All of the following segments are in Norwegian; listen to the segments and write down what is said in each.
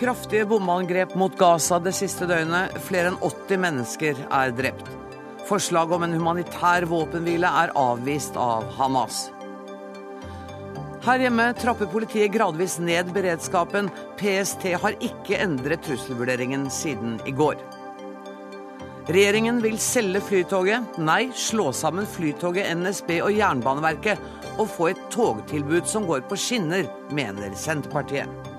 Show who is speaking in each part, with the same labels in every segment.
Speaker 1: Kraftige bombeangrep mot Gaza det siste døgnet. Flere enn 80 mennesker er drept. Forslaget om en humanitær våpenhvile er avvist av Hamas. Her hjemme trapper politiet gradvis ned beredskapen. PST har ikke endret trusselvurderingen siden i går. Regjeringen vil selge Flytoget, nei, slå sammen Flytoget, NSB og Jernbaneverket og få et togtilbud som går på skinner, mener Senterpartiet.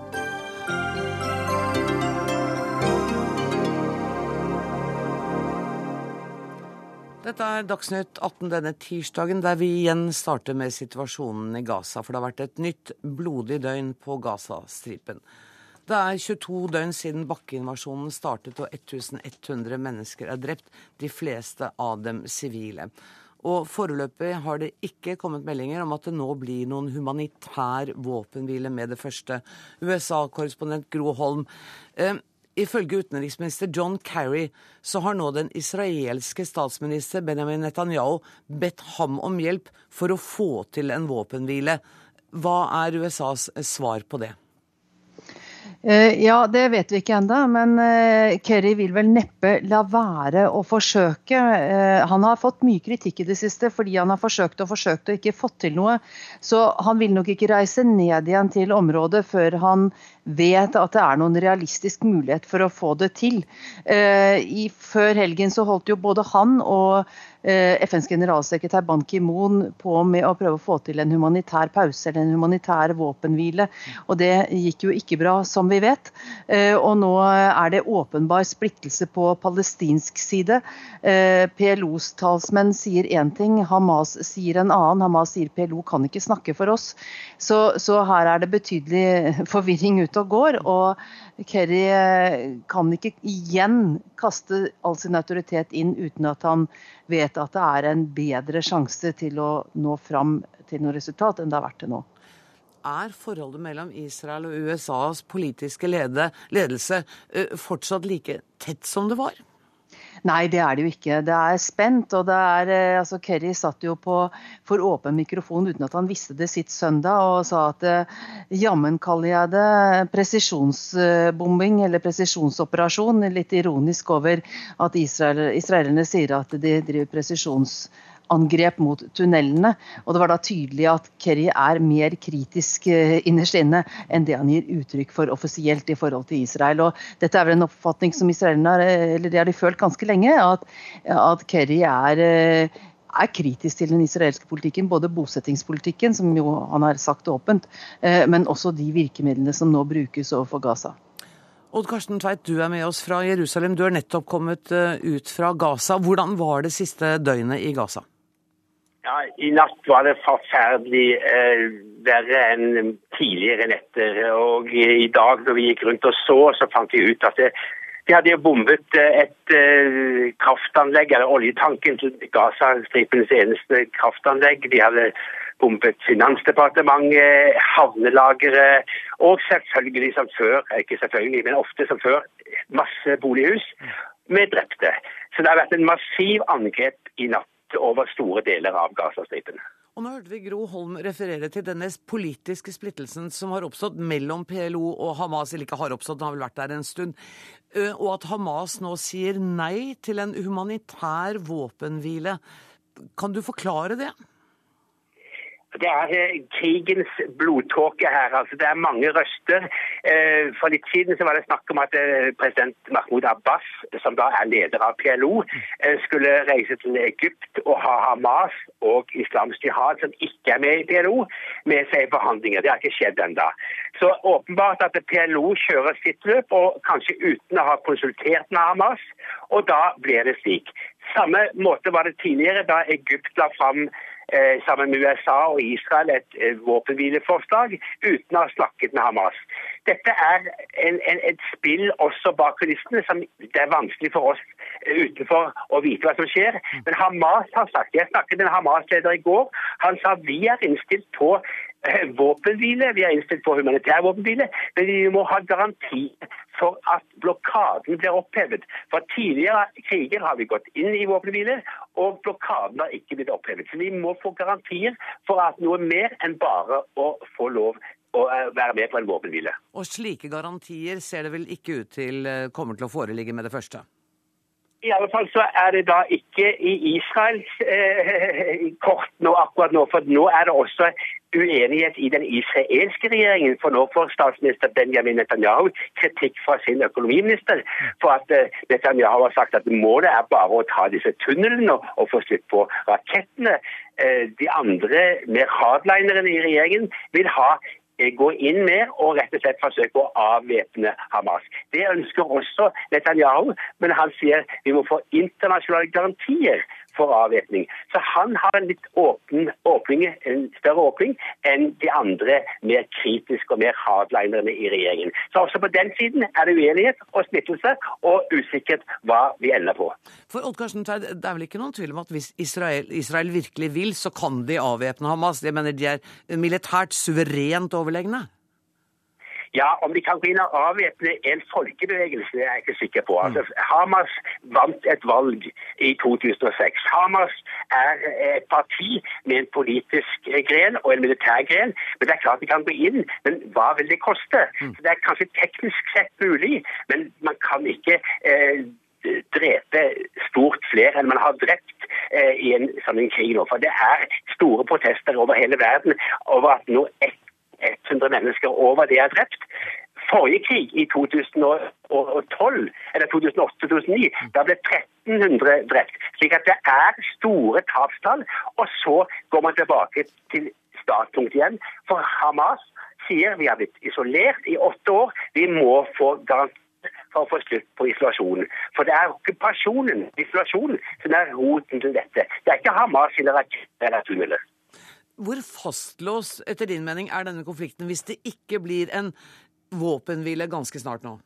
Speaker 1: Dette er Dagsnytt 18 denne tirsdagen, der vi igjen starter med situasjonen i Gaza. For det har vært et nytt blodig døgn på Gazastripen. Det er 22 døgn siden bakkeinvasjonen startet og 1100 mennesker er drept, de fleste av dem sivile. Og foreløpig har det ikke kommet meldinger om at det nå blir noen humanitær våpenhvile med det første. USA-korrespondent Gro Holm. Eh, Ifølge utenriksminister John Kerry så har nå den israelske statsminister Benjamin Netanyahu bedt ham om hjelp for å få til en våpenhvile. Hva er USAs svar på det?
Speaker 2: Eh, ja, det vet vi ikke ennå, men eh, Kerry vil vel neppe la være å forsøke. Eh, han har fått mye kritikk i det siste fordi han har forsøkt og forsøkt og ikke fått til noe. Så han vil nok ikke reise ned igjen til området før han vet at det er noen realistisk mulighet for å få det til. I, før helgen så holdt jo både han og Eh, FNs generalsekretær Ban Ki-moon på med å prøve å få til en humanitær pause eller en humanitær våpenhvile. Og Det gikk jo ikke bra, som vi vet. Eh, og nå er det åpenbar splittelse på palestinsk side. Eh, PLOs talsmenn sier én ting, Hamas sier en annen. Hamas sier PLO kan ikke snakke for oss. Så, så her er det betydelig forvirring ute og går. og Kerry kan ikke igjen kaste all sin autoritet inn uten at han vet at det er en bedre sjanse til å nå fram til noe resultat enn det har vært til nå.
Speaker 1: Er forholdet mellom Israel og USAs politiske ledelse eh, fortsatt like tett som det var?
Speaker 2: Nei, det er det jo ikke. Det er spent. og det er, eh, altså Kerry satt jo på for åpen mikrofon uten at han visste det sitt søndag, og sa at eh, jammen kaller jeg det presisjonsbombing eller presisjonsoperasjon. Litt ironisk over at Israel, israelerne sier at de driver presisjonsoperasjon angrep mot tunnelene. Og det var da tydelig at Kerry er mer kritisk eh, innerst inne enn det han gir uttrykk for offisielt i forhold til Israel. Og dette er vel en oppfatning som israelerne har, eh, eller det har de følt ganske lenge, at, at Kerry er eh, er kritisk til den israelske politikken, både bosettingspolitikken, som jo han har sagt åpent, men også de virkemidlene som nå brukes overfor Gaza.
Speaker 1: Odd Karsten Tveit, du er med oss fra Jerusalem. Du er nettopp kommet ut fra Gaza. Hvordan var det siste døgnet i Gaza?
Speaker 3: Ja, I natt var det forferdelig eh, verre enn tidligere netter. Og i dag når vi gikk rundt og så, så fant vi ut at det, de hadde bombet eh, et eh, kraftanlegg, eller oljetanken til Gaza-stripens eneste kraftanlegg. De hadde bombet Finansdepartementet, havnelageret og selvfølgelig som før, ikke selvfølgelig, men ofte som før, masse bolighus med drepte. Så det har vært en massiv angrep i natt over store deler av Gazastripen.
Speaker 1: Og nå hørte vi Gro Holm referere til denne politiske splittelsen som har oppstått mellom PLO og Hamas, eller ikke har oppstått, den har vel vært der en stund, og at Hamas nå sier nei til en humanitær våpenhvile. Kan du forklare det?
Speaker 3: Det er eh, krigens blodtåke her. altså Det er mange røster. Eh, for litt siden så var det snakk om at eh, president Mahmoud Abbas, som da er leder av PLO, skulle reise til Egypt og ha Hamas og Islamsk jihad, som ikke er med i PLO, med seg i forhandlinger. Det har ikke skjedd ennå. Så åpenbart at PLO kjører sitt løp, og kanskje uten å ha konsultert med Hamas. Og da blir det slik. Samme måte var det tidligere, da Egypt la fram sammen med USA og Israel et eh, våpenhvileforslag uten å ha snakket med Hamas. Dette er en, en, et spill også bak kulissene som det er vanskelig for oss eh, utenfor å vite hva som skjer. Men Hamas har sagt Jeg snakket med en Hamas-leder i går. Han sa vi er innstilt på våpenhvile, vi er innstilt på humanitær våpenhvile, men vi må ha garanti for at blokaden blir opphevet. For tidligere kriger har vi gått inn i våpenhvile, og blokaden har ikke blitt opphevet. Så vi må få garantier for at noe mer enn bare å få lov å være med på en våpenhvile.
Speaker 1: Og slike garantier ser det vel ikke ut til kommer til å foreligge med det første?
Speaker 3: I alle fall så er det da ikke i Israels eh, kort nå akkurat nå. For nå er det også uenighet i den israelske regjeringen. For nå får statsminister Benjamin Netanyahu kritikk fra sin økonomiminister for at eh, Netanyahu har sagt at målet er bare å ta disse tunnelene og, få slutt på rakettene. Eh, de andre mer hardlinerne i regjeringen vil ha gå inn med og rett og slett forsøke å avvæpne Hamas. Det ønsker også Netanyahu, men han sier vi må få internasjonale garantier for avvæpning. Så han har en litt åpen, åpning, en større åpning enn de andre mer kritiske og mer hardlinerne i regjeringen. Så også på den siden er det uenighet og splittelse og usikkert hva vi ender på.
Speaker 1: For Odd Karsten Tveit, Det er vel ikke noen tvil om at hvis Israel, Israel virkelig vil, så kan de avvæpne Hamas? Jeg mener de er militært suverent overlegne?
Speaker 3: Ja, om de kan gå inn og avvæpne en folkebevegelse, det er jeg ikke sikker på. Altså, Hamas vant et valg i 2006. Hamas er et parti med en politisk gren og en militær gren. Men det er klart de kan gå inn, men hva vil det koste? Mm. Så det er kanskje teknisk sett mulig, men man kan ikke eh, drepe stort flere enn man har drept eh, i en sånn krig nå. For det er store protester over hele verden over at nå ett 100 mennesker over det er drept. Forrige krig, i 2012, eller 2008-2009, da ble 1300 drept. Slik at det er store tapstall. Og så går man tilbake til startpunkt igjen. For Hamas sier vi har blitt isolert i åtte år. Vi må få garanti for å få slutt på isolasjonen. For det er okkupasjonen, isolasjonen, som er roten til dette. Det er ikke Hamas sine raketter eller tunneler.
Speaker 1: Hvor fastlåst, etter din mening, er denne konflikten hvis det ikke blir en våpenhvile ganske snart nå?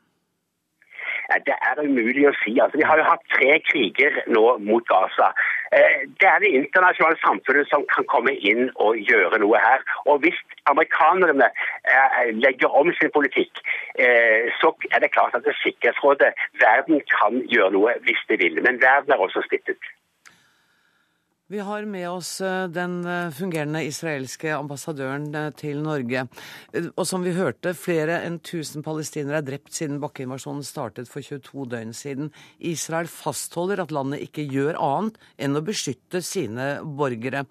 Speaker 3: Det er umulig å si. Altså, vi har jo hatt tre kriger nå mot Gaza. Eh, det er det internasjonale samfunnet som kan komme inn og gjøre noe her. Og hvis amerikanerne eh, legger om sin politikk, eh, så er det klart at det Sikkerhetsrådet, verden kan gjøre noe hvis de vil. Men verden er også splittet.
Speaker 1: Vi har med oss eh, den eh, fungerende israelske ambassadøren eh, til Norge. Og som vi hørte, flere enn 1000 palestinere er drept siden bakkeinvasjonen startet for 22 døgn siden. Israel fastholder at landet ikke gjør annet enn å beskytte sine borgere.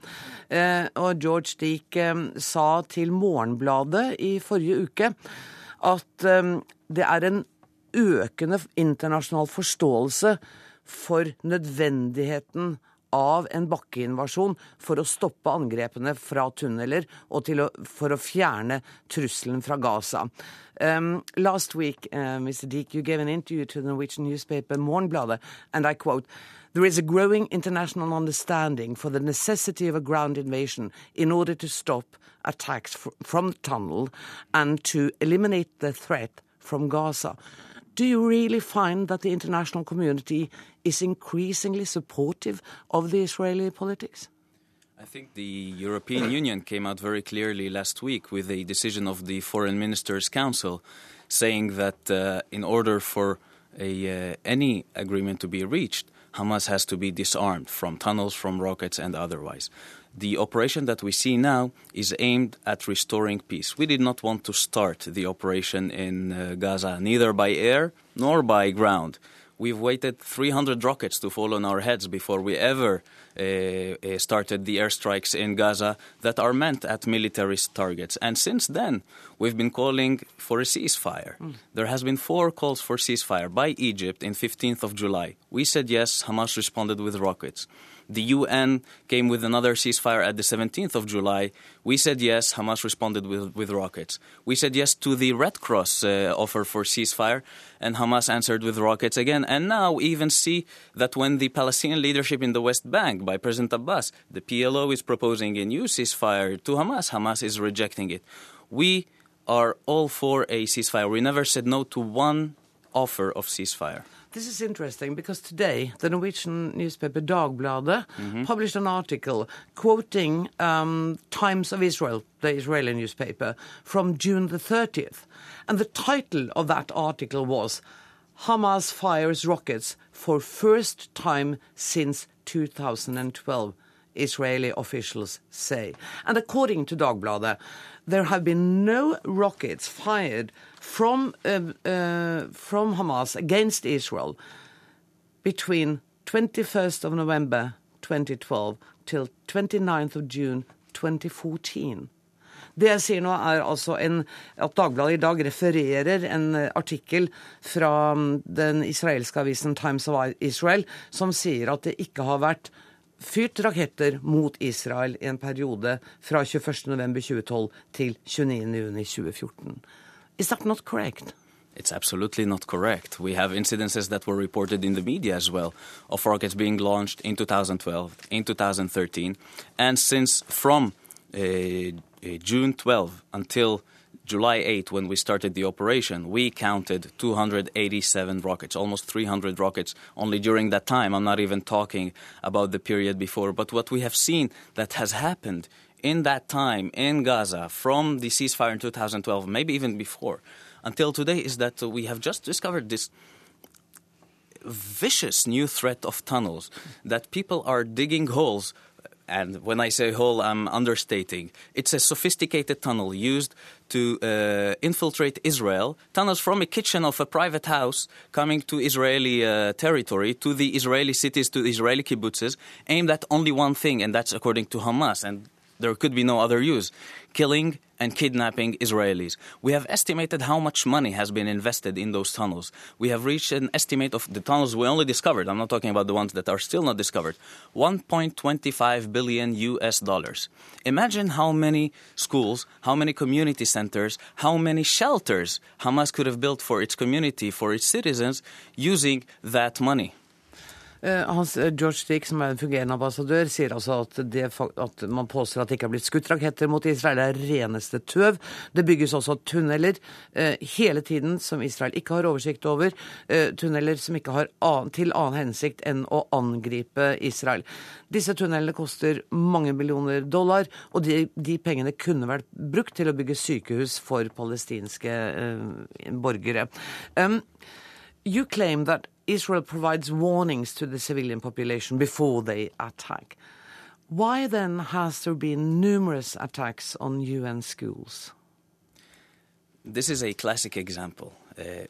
Speaker 1: Og George Deek sa til Morgenbladet i forrige uke at det er en økende internasjonal forståelse for nødvendigheten av en bakkeinvasjon for å stoppe angrepene fra tunneler og å, for å fjerne trusselen fra Gaza. Um, last week, uh, Mr. Deek, you gave an interview to the Norwegian newspaper Morgenbladet, and I quote, There is a growing international understanding for the necessity of a ground invasion in order to stop attacks from tunnel and to eliminate the threat from Gaza. Do you really find that the international community is increasingly supportive of the Israeli politics?
Speaker 4: I think the European Union came out very clearly last week with a decision of the Foreign Ministers' Council saying that uh, in order for a, uh, any agreement to be reached, Hamas has to be disarmed from tunnels, from rockets, and otherwise the operation that we see now is aimed at restoring peace. We did not want to start the operation in uh, Gaza neither by air nor by ground. We've waited 300 rockets to fall on our heads before we ever uh, uh, started the airstrikes in Gaza that are meant at military targets. And since then, we've been calling for a ceasefire. Mm. There has been four calls for ceasefire by Egypt in 15th of July. We said yes, Hamas responded with rockets. The UN came with another ceasefire at the 17th of July. We said yes. Hamas responded with, with rockets. We said yes to the Red Cross uh, offer for ceasefire, and Hamas answered with rockets again. And now we even see that when the Palestinian leadership in the West Bank, by President Abbas, the PLO is proposing a new ceasefire to Hamas, Hamas is rejecting it. We are all for a ceasefire. We never said no to one offer of ceasefire.
Speaker 1: This is interesting because today the Norwegian newspaper Dagbladet mm -hmm. published an article quoting um, Times of Israel, the Israeli newspaper, from June the 30th. And the title of that article was Hamas fires rockets for first time since 2012. Israeli officials say. And according to Dagbladet, there have been no rockets fired from, uh, uh, from Hamas against Israel between 21st of November 2012 till 29th of June 2014. Det jeg sier nå, er altså en, at Dagbladet i dag refererer en eh, artikkel fra mm, den israelske avisen Times of Israel, som sier at det ikke har vært fyrt raketter mot Israel i en periode fra 21.11.2012 til 29.6.2014. Is that not correct?
Speaker 4: It's absolutely not correct. We have incidences that were reported in the media as well of rockets being launched in 2012, in 2013, and since from Uh, uh, June 12 until July 8, when we started the operation, we counted 287 rockets, almost 300 rockets only during that time. I'm not even talking about the period before. But what we have seen that has happened in that time in Gaza from the ceasefire in 2012, maybe even before, until today, is that we have just discovered this vicious new threat of tunnels, that people are digging holes and when I say hole, I'm understating. It's a sophisticated tunnel used to uh, infiltrate Israel. Tunnels from a kitchen of a private house coming to Israeli uh, territory, to the Israeli cities, to Israeli kibbutzes, aimed at only one thing, and that's according to Hamas. And there could be no other use killing and kidnapping Israelis. We have estimated how much money has been invested in those tunnels. We have reached an estimate of the tunnels we only discovered. I'm not talking about the ones that are still not discovered. 1.25 billion US dollars. Imagine how many schools, how many community centers, how many shelters Hamas could have built for its community, for its citizens, using that money.
Speaker 1: Eh, Hans, eh, George Stick, som er en fungerende ambassadør, sier altså at, det, at man påstår at det ikke har blitt skutt raketter mot Israel. Det er reneste tøv. Det bygges også tunneler eh, hele tiden som Israel ikke har oversikt over. Tunneler som ikke har til annen hensikt enn å angripe Israel. Disse tunnelene koster mange millioner dollar, og de, de pengene kunne vært brukt til å bygge sykehus for palestinske borgere. Um, you claim that Israel provides warnings to the civilian population before they attack. Why then has there been numerous attacks on UN schools?
Speaker 4: This is a classic example. Uh,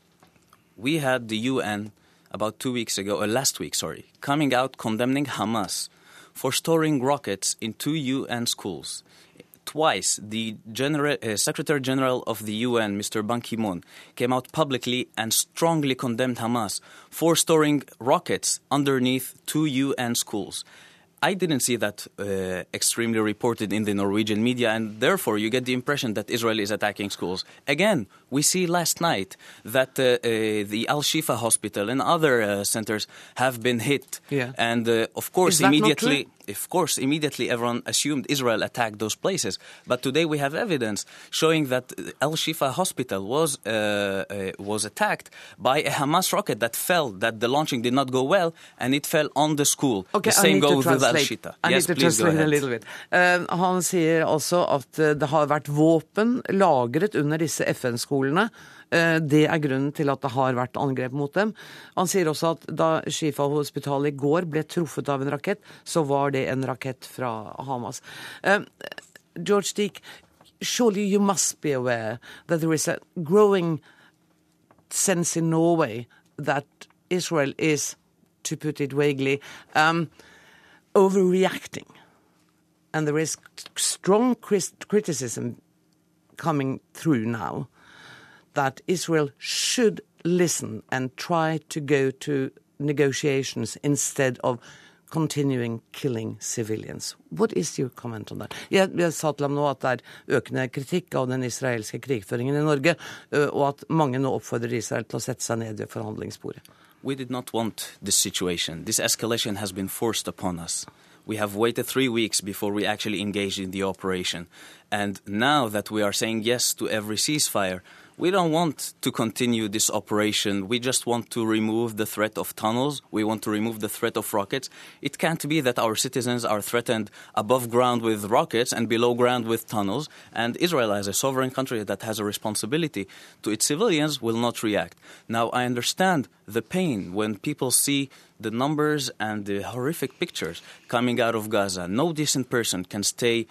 Speaker 4: we had the UN about two weeks ago, or uh, last week, sorry, coming out condemning Hamas for storing rockets in two UN schools twice the General, uh, Secretary General of the UN, Mr. Ban Ki moon, came out publicly and strongly condemned Hamas for storing rockets underneath two UN schools. I didn't see that uh, extremely reported in the Norwegian media, and therefore you get the impression that Israel is attacking schools. Again, we see last night that uh, uh, the Al Shifa hospital and other uh, centers have been hit.
Speaker 1: Yeah.
Speaker 4: And uh, of course, immediately of course, immediately everyone assumed Israel attacked those places. But today we have evidence showing that Al Shifa hospital was uh, uh, was attacked by a Hamas rocket that fell. That the launching did not go well, and it fell on the school.
Speaker 1: Okay,
Speaker 4: the same goes with Al
Speaker 1: Shita. I yes, need to translate a little bit. Uh, han sier altså at uh, det har vært våpen lagret under disse FN-skolene. Eh, det er grunnen til at det har vært angrep mot dem. Han sier også at da Shifa-hospitalet i går ble truffet av en rakett, så var det en rakett fra Hamas. Eh, George Deek, surely you must be aware that there is a growing sense in Norway that Israel is, to put it vaguely, um, overreacting. And there is strong criticism coming through now that Israel should listen and try to go to negotiations instead of continuing killing civilians. What is your comment on that? Jeg, jeg sa til ham nå at det er økende kritikk av den israelske krigføringen i Norge, og at mange nå oppfordrer Israel til å sette seg ned ved forhandlingsbordet.
Speaker 4: We did not want this situation. This escalation has been forced upon us. We have waited three weeks before we actually engaged in the operation. And now that we are saying yes to every ceasefire, we don't want to continue this operation. We just want to remove the threat of tunnels. We want to remove the threat of rockets. It can't be that our citizens are threatened above ground with rockets and below ground with tunnels. And Israel, as a sovereign country that has a responsibility to its civilians, will not react. Now, I understand the pain when people see the numbers and the horrific pictures coming out of Gaza. No decent person can stay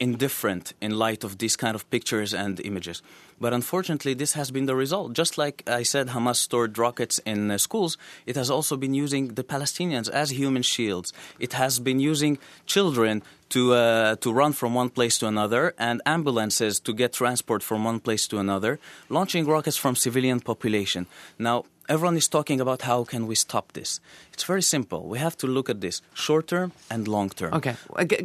Speaker 4: indifferent in light of these kind of pictures and images. But unfortunately, this has been the result. Just like I said, Hamas stored rockets in uh, schools, it has also been using the Palestinians as human shields. It has been using children to uh, to run from one place to another and ambulances to get transport from one place to another, launching rockets from civilian population. Now, everyone is talking about how can we stop this. It's very simple. We have to look at this short term and long term.
Speaker 1: Okay,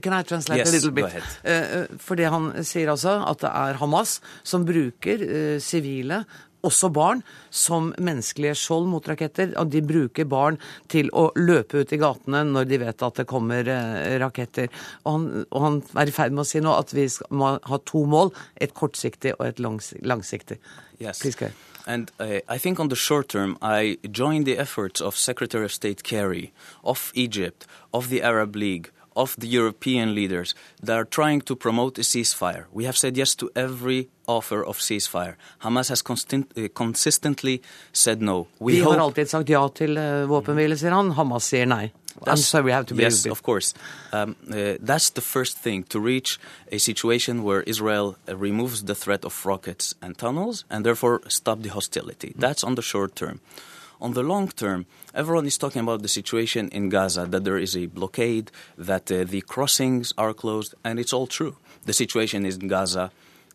Speaker 1: Can I translate
Speaker 4: yes,
Speaker 1: a little bit?
Speaker 4: Go ahead.
Speaker 1: Uh, fordi han sier altså at det er Hamas som bruker sivile uh, også barn, som menneskelige skjold mot raketter. Og de bruker barn til å løpe ut i gatene når de vet at det kommer eh, raketter. Og han, og han er i ferd med å si nå at vi må ha to mål, et kortsiktig og et langsiktig.
Speaker 4: Yes. Please. And uh, I think on the short term, I join the efforts of Secretary of State Kerry, of Egypt, of the Arab League, of the European leaders that are trying to promote a ceasefire. We have said yes to every offer of ceasefire. Hamas has constant, uh, consistently said no.
Speaker 1: We har alltid sagt ja til uh, våpenhvile, sier han. Hamas sier nei. I'm sorry, we have to be
Speaker 4: Yes, of course. Um, uh, that's the first thing to reach a situation where Israel uh, removes the threat of rockets and tunnels and therefore stop the hostility. Mm. That's on the short term. On the long term, everyone is talking about the situation in Gaza, that there is a blockade, that uh, the crossings are closed, and it's all true. The situation in Gaza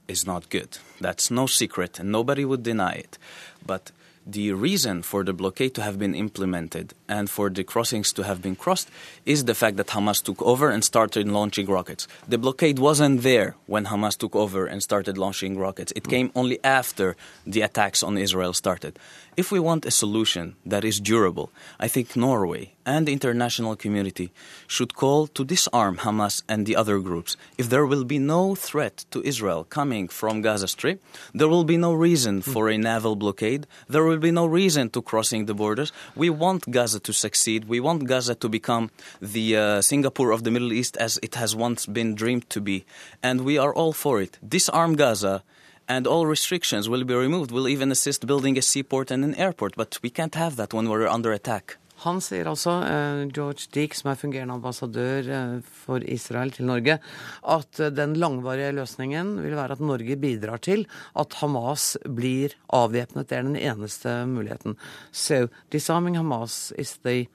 Speaker 4: is not good. That's no secret, and nobody would deny it. But the reason for the blockade to have been implemented and for the crossings to have been crossed is the fact that Hamas took over and started launching rockets. The blockade wasn't there when Hamas took over and started launching rockets. It came only after the attacks on Israel started. If we want a solution that is durable, I think Norway and the international community should call to disarm Hamas and the other groups. If there will be no threat to Israel coming from Gaza Strip, there will be no reason for a naval blockade. There will be no reason to crossing the borders. We want Gaza to succeed. We want Gaza to become the uh, Singapore of the Middle East as it has once been dreamed to be. And we are all for it. Disarm Gaza and all restrictions will be removed. We'll even assist building a seaport and an airport, but we can't have that when we're under attack.
Speaker 1: Han sier altså, eh, George Deek, som er fungerende ambassadør eh, for Israel til Norge, at eh, den langvarige løsningen vil være at Norge bidrar til at Hamas blir avvæpnet. Det er den eneste muligheten. So, disarming Hamas is the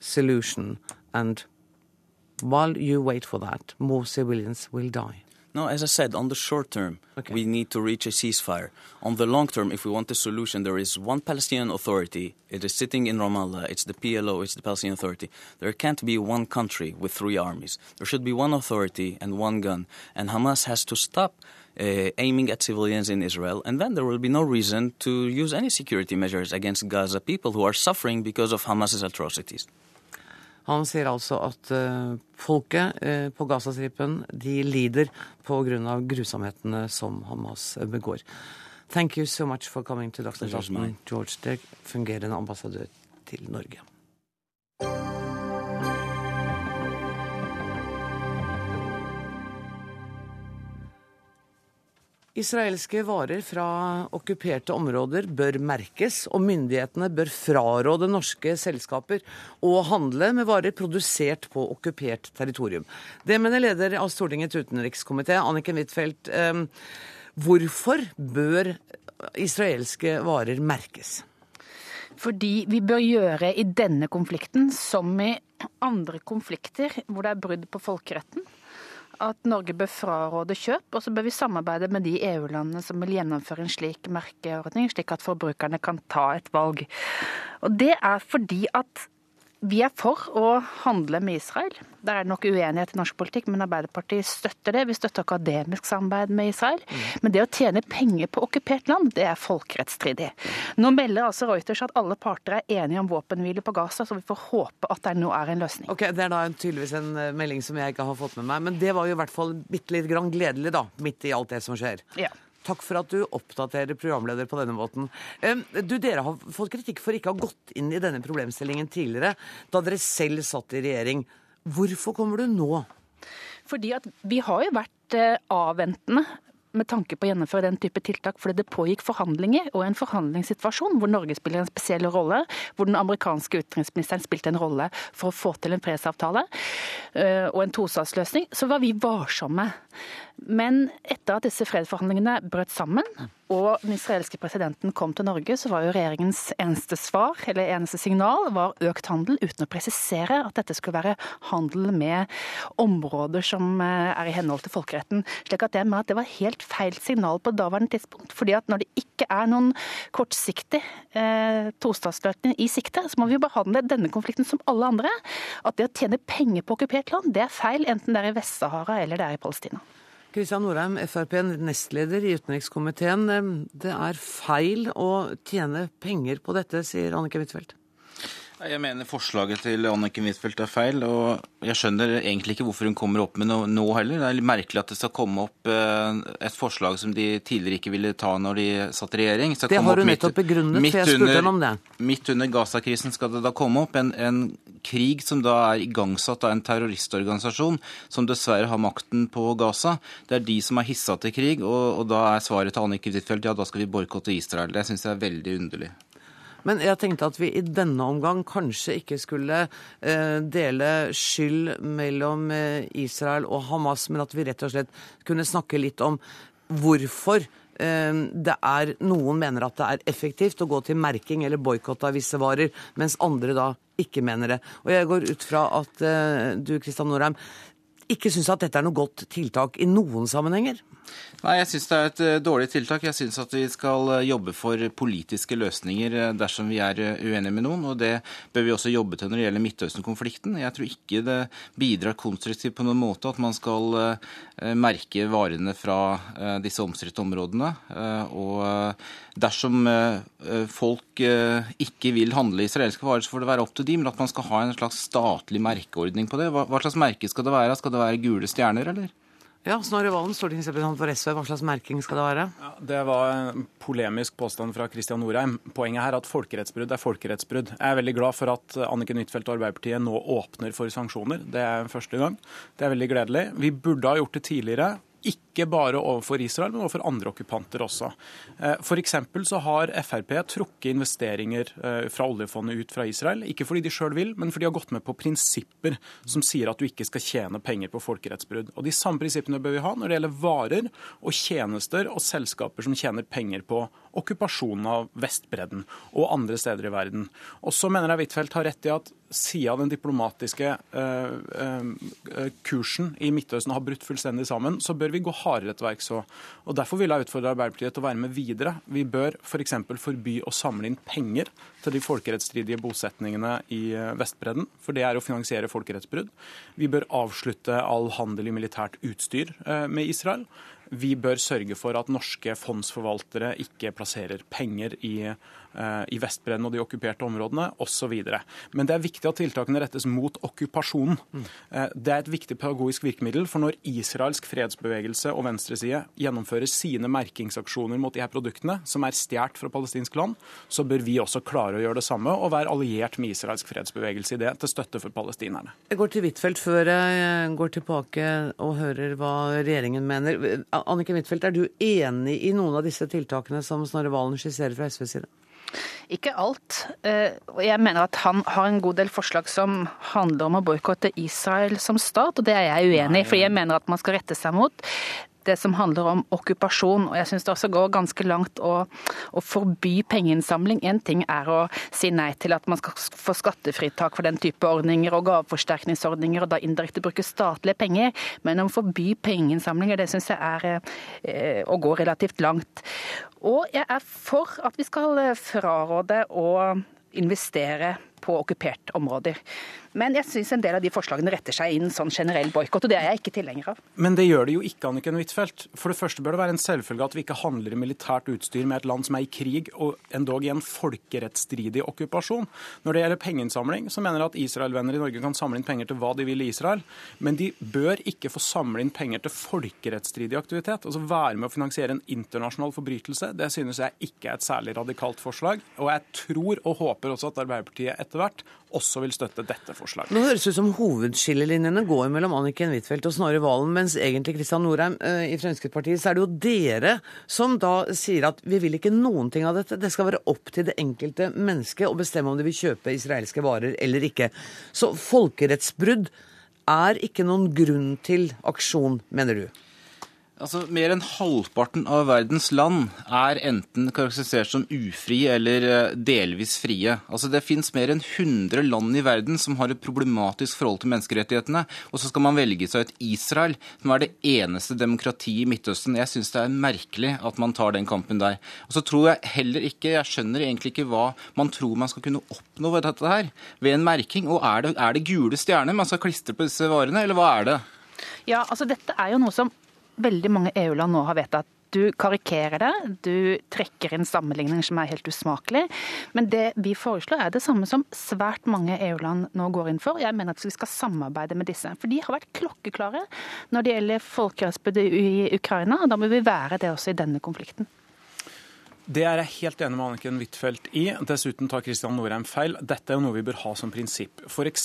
Speaker 1: solution. And while you wait for that, more civilians will die.
Speaker 4: No, as I said, on the short term, okay. we need to reach a ceasefire. On the long term, if we want a solution, there is one Palestinian Authority. It is sitting in Ramallah. It's the PLO, it's the Palestinian Authority. There can't be one country with three armies. There should be one authority and one gun. And Hamas has to stop uh, aiming at civilians in Israel, and then there will be no reason to use any security measures against Gaza people who are suffering because of Hamas's atrocities.
Speaker 1: Han sier altså at uh, folket uh, på Gazastripen de lider pga. grusomhetene som Hamas begår. Thank you so much for coming to Dagsnytt 18, George Derg, fungerende ambassadør til Norge. Israelske varer fra okkuperte områder bør merkes, og myndighetene bør fraråde norske selskaper å handle med varer produsert på okkupert territorium. Det mener leder av Stortingets utenrikskomité, Anniken Huitfeldt. Ehm, hvorfor bør israelske varer merkes?
Speaker 5: Fordi vi bør gjøre i denne konflikten som i andre konflikter hvor det er brudd på folkeretten at Norge bør fraråde kjøp, og så bør vi samarbeide med de EU-landene som vil gjennomføre en slik merkeordning, slik at forbrukerne kan ta et valg. Og Det er fordi at vi er for å handle med Israel. Der er det nok uenighet i norsk politikk, men Arbeiderpartiet støtter det. Vi støtter akademisk samarbeid med Israel. Mm. Men det å tjene penger på okkupert land, det er folkerettsstridig. Nå melder altså Reuters at alle parter er enige om våpenhvile på Gaza, så vi får håpe at det nå er en løsning.
Speaker 1: Ok, Det er da tydeligvis en eh, melding som jeg ikke har fått med meg, men det var jo i hvert fall bitte litt grann gledelig, da, midt i alt det som skjer.
Speaker 5: Ja.
Speaker 1: Takk for at du oppdaterer programleder på denne måten. Du, Dere har fått kritikk for ikke å ha gått inn i denne problemstillingen tidligere, da dere selv satt i regjering. Hvorfor kommer du nå?
Speaker 5: Fordi at vi har jo vært eh, avventende med tanke på å gjennomføre den type tiltak, fordi det pågikk forhandlinger og en forhandlingssituasjon hvor Norge spiller en spesiell rolle, hvor den amerikanske utenriksministeren spilte en rolle for å få til en fredsavtale eh, og en tostatsløsning, så var vi varsomme. Men etter at disse fredsforhandlingene brøt sammen, og den israelske presidenten kom til Norge, så var jo regjeringens eneste svar, eller eneste signal, var økt handel, uten å presisere at dette skulle være handel med områder som eh, er i henhold til folkeretten. slik at jeg mener at det var helt feil signal på daværende tidspunkt. fordi at når det ikke er noen kortsiktig eh, tostatsløsning i sikte, så må vi behandle denne konflikten som alle andre. At det å tjene penger på okkupert land, det er feil, enten det er i Vest-Sahara eller det er i Palestina.
Speaker 1: Kristian Norheim, Frp, nestleder i utenrikskomiteen. Det er feil å tjene penger på dette, sier Annike Huitfeldt.
Speaker 6: Jeg mener forslaget til Anniken Huitfeldt er feil, og jeg skjønner egentlig ikke hvorfor hun kommer opp med noe nå heller. Det er litt merkelig at det skal komme opp eh, et forslag som de tidligere ikke ville ta når de satt i regjering.
Speaker 1: Det har hun nettopp begrunnet, for jeg spurte henne om det.
Speaker 6: Midt under Gaza-krisen skal det da komme opp en, en, krig som da er igangsatt av en terroristorganisasjon som dessverre har makten på Gaza. Det er de som har hissa til krig, og, og da er svaret til Anniken Huitfeldt ja, da skal vi boikotte Israel. Det syns jeg er veldig underlig.
Speaker 1: Men jeg tenkte at vi i denne omgang kanskje ikke skulle eh, dele skyld mellom eh, Israel og Hamas, men at vi rett og slett kunne snakke litt om hvorfor eh, det er Noen mener at det er effektivt å gå til merking eller boikott av visse varer, mens andre da ikke mener det. Og jeg går ut fra at du, Kristian Norheim, ikke syns at dette er noe godt tiltak i noen sammenhenger?
Speaker 6: Nei, jeg syns det er et eh, dårlig tiltak. Jeg syns at vi skal eh, jobbe for politiske løsninger eh, dersom vi er uenige med noen. Og det bør vi også jobbe til når det gjelder Midtøsten-konflikten. Jeg tror ikke det bidrar konstruktivt på noen måte at man skal merke varene fra disse omstridte områdene. Og dersom folk ikke vil handle israelske varer, så får det være opp til dem, men at man skal ha en slags statlig merkeordning på det. Hva slags merke skal det være? Skal det være gule stjerner, eller?
Speaker 1: Ja, Snorre Valen, stortingsrepresentant for SV. Hva slags merking skal det være? Ja,
Speaker 7: det var en polemisk påstand fra Kristian Norheim. Poenget her er at folkerettsbrudd er folkerettsbrudd. Jeg er veldig glad for at Anniken Huitfeldt og Arbeiderpartiet nå åpner for sanksjoner. Det er første gang. Det er veldig gledelig. Vi burde ha gjort det tidligere. Ikke bare overfor Israel, men overfor andre okkupanter også. Eh, F.eks. så har Frp trukket investeringer eh, fra oljefondet ut fra Israel. Ikke fordi de sjøl vil, men fordi de har gått med på prinsipper som sier at du ikke skal tjene penger på folkerettsbrudd. Og De samme prinsippene bør vi ha når det gjelder varer og tjenester og selskaper som tjener penger på okkupasjonen av Vestbredden og andre steder i verden. Og så mener jeg Huitfeldt har rett i at siden den diplomatiske uh, uh, kursen i Midtøsten har brutt fullstendig sammen, så bør vi gå hardere til verks òg. Derfor vil jeg utfordre Arbeiderpartiet til å være med videre. Vi bør f.eks. For forby å samle inn penger til de folkerettsstridige bosetningene i eh, Vestbredden, for det er å finansiere folkerettsbrudd. Vi bør avslutte all handel i militært utstyr med Israel. Vi bør sørge for at norske fondsforvaltere ikke plasserer penger i Eh, i Vestbredden og de okkuperte områdene osv. Men det er viktig at tiltakene rettes mot okkupasjonen. Eh, det er et viktig pedagogisk virkemiddel, for når israelsk fredsbevegelse og venstreside gjennomfører sine merkingsaksjoner mot de her produktene, som er stjålet fra palestinsk land, så bør vi også klare å gjøre det samme og være alliert med israelsk fredsbevegelse i det, til støtte for palestinerne.
Speaker 1: Jeg går til Huitfeldt før jeg går tilbake og hører hva regjeringen mener. Annike Huitfeldt, er du enig i noen av disse tiltakene som Snorre Valen skisserer fra SVs side?
Speaker 5: Ikke alt. Eh, jeg mener at han har en god del forslag som handler om å boikotte Israel som stat, og det er jeg uenig i. fordi jeg mener at man skal rette seg mot det som handler om okkupasjon. Og jeg syns det også går ganske langt å, å forby pengeinnsamling. Én ting er å si nei til at man skal få skattefritak for den type ordninger og gaveforsterkningsordninger, og da indirekte bruke statlige penger, men å forby pengeinnsamlinger, det syns jeg er eh, å gå relativt langt. Og jeg er for at vi skal fraråde å investere på okkupert områder. Men jeg syns en del av de forslagene retter seg inn sånn generell boikott, og det er jeg ikke tilhenger av.
Speaker 7: Men det gjør det jo ikke, Anniken Huitfeldt. For det første bør det være en selvfølge at vi ikke handler i militært utstyr med et land som er i krig, og endog i en folkerettsstridig okkupasjon. Når det gjelder pengeinnsamling, så mener jeg at Israel-venner i Norge kan samle inn penger til hva de vil i Israel, men de bør ikke få samle inn penger til folkerettsstridig aktivitet. Altså være med å finansiere en internasjonal forbrytelse. Det synes jeg ikke er et særlig radikalt forslag. Og jeg tror og håper også at Arbeiderpartiet etter etter hvert, også vil støtte dette forslaget.
Speaker 1: Nå høres det ut som hovedskillelinjene går mellom Anniken Huitfeldt og Snorre Valen, mens egentlig Kristian Norheim eh, i Fremskrittspartiet, så er det jo dere som da sier at vi vil ikke noen ting av dette. Det skal være opp til det enkelte mennesket å bestemme om de vil kjøpe israelske varer eller ikke. Så folkerettsbrudd er ikke noen grunn til aksjon, mener du?
Speaker 6: Altså, Mer enn halvparten av verdens land er enten karakterisert som ufrie eller eh, delvis frie. Altså, Det fins mer enn 100 land i verden som har et problematisk forhold til menneskerettighetene. Og så skal man velge seg ut Israel, som er det eneste demokratiet i Midtøsten. Jeg syns det er merkelig at man tar den kampen der. Og så tror jeg heller ikke, jeg skjønner egentlig ikke hva man tror man skal kunne oppnå ved dette her, ved en merking. Og er det, er det gule stjerner man skal klistre på disse varene, eller hva er det?
Speaker 5: Ja, altså dette er jo noe som veldig mange EU-land nå har vedtatt. Du karikerer det, du trekker inn sammenligninger som er helt usmakelig. Men det vi foreslår er det samme som svært mange EU-land nå går inn for. Jeg mener at vi skal samarbeide med disse. For de har vært klokkeklare når det gjelder folkerettsbrudd i Ukraina. og Da må vi være det også i denne konflikten.
Speaker 7: Det er jeg helt enig med Anniken Huitfeldt i. Dessuten tar Kristian Norheim feil. Dette er jo noe vi bør ha som prinsipp. F.eks.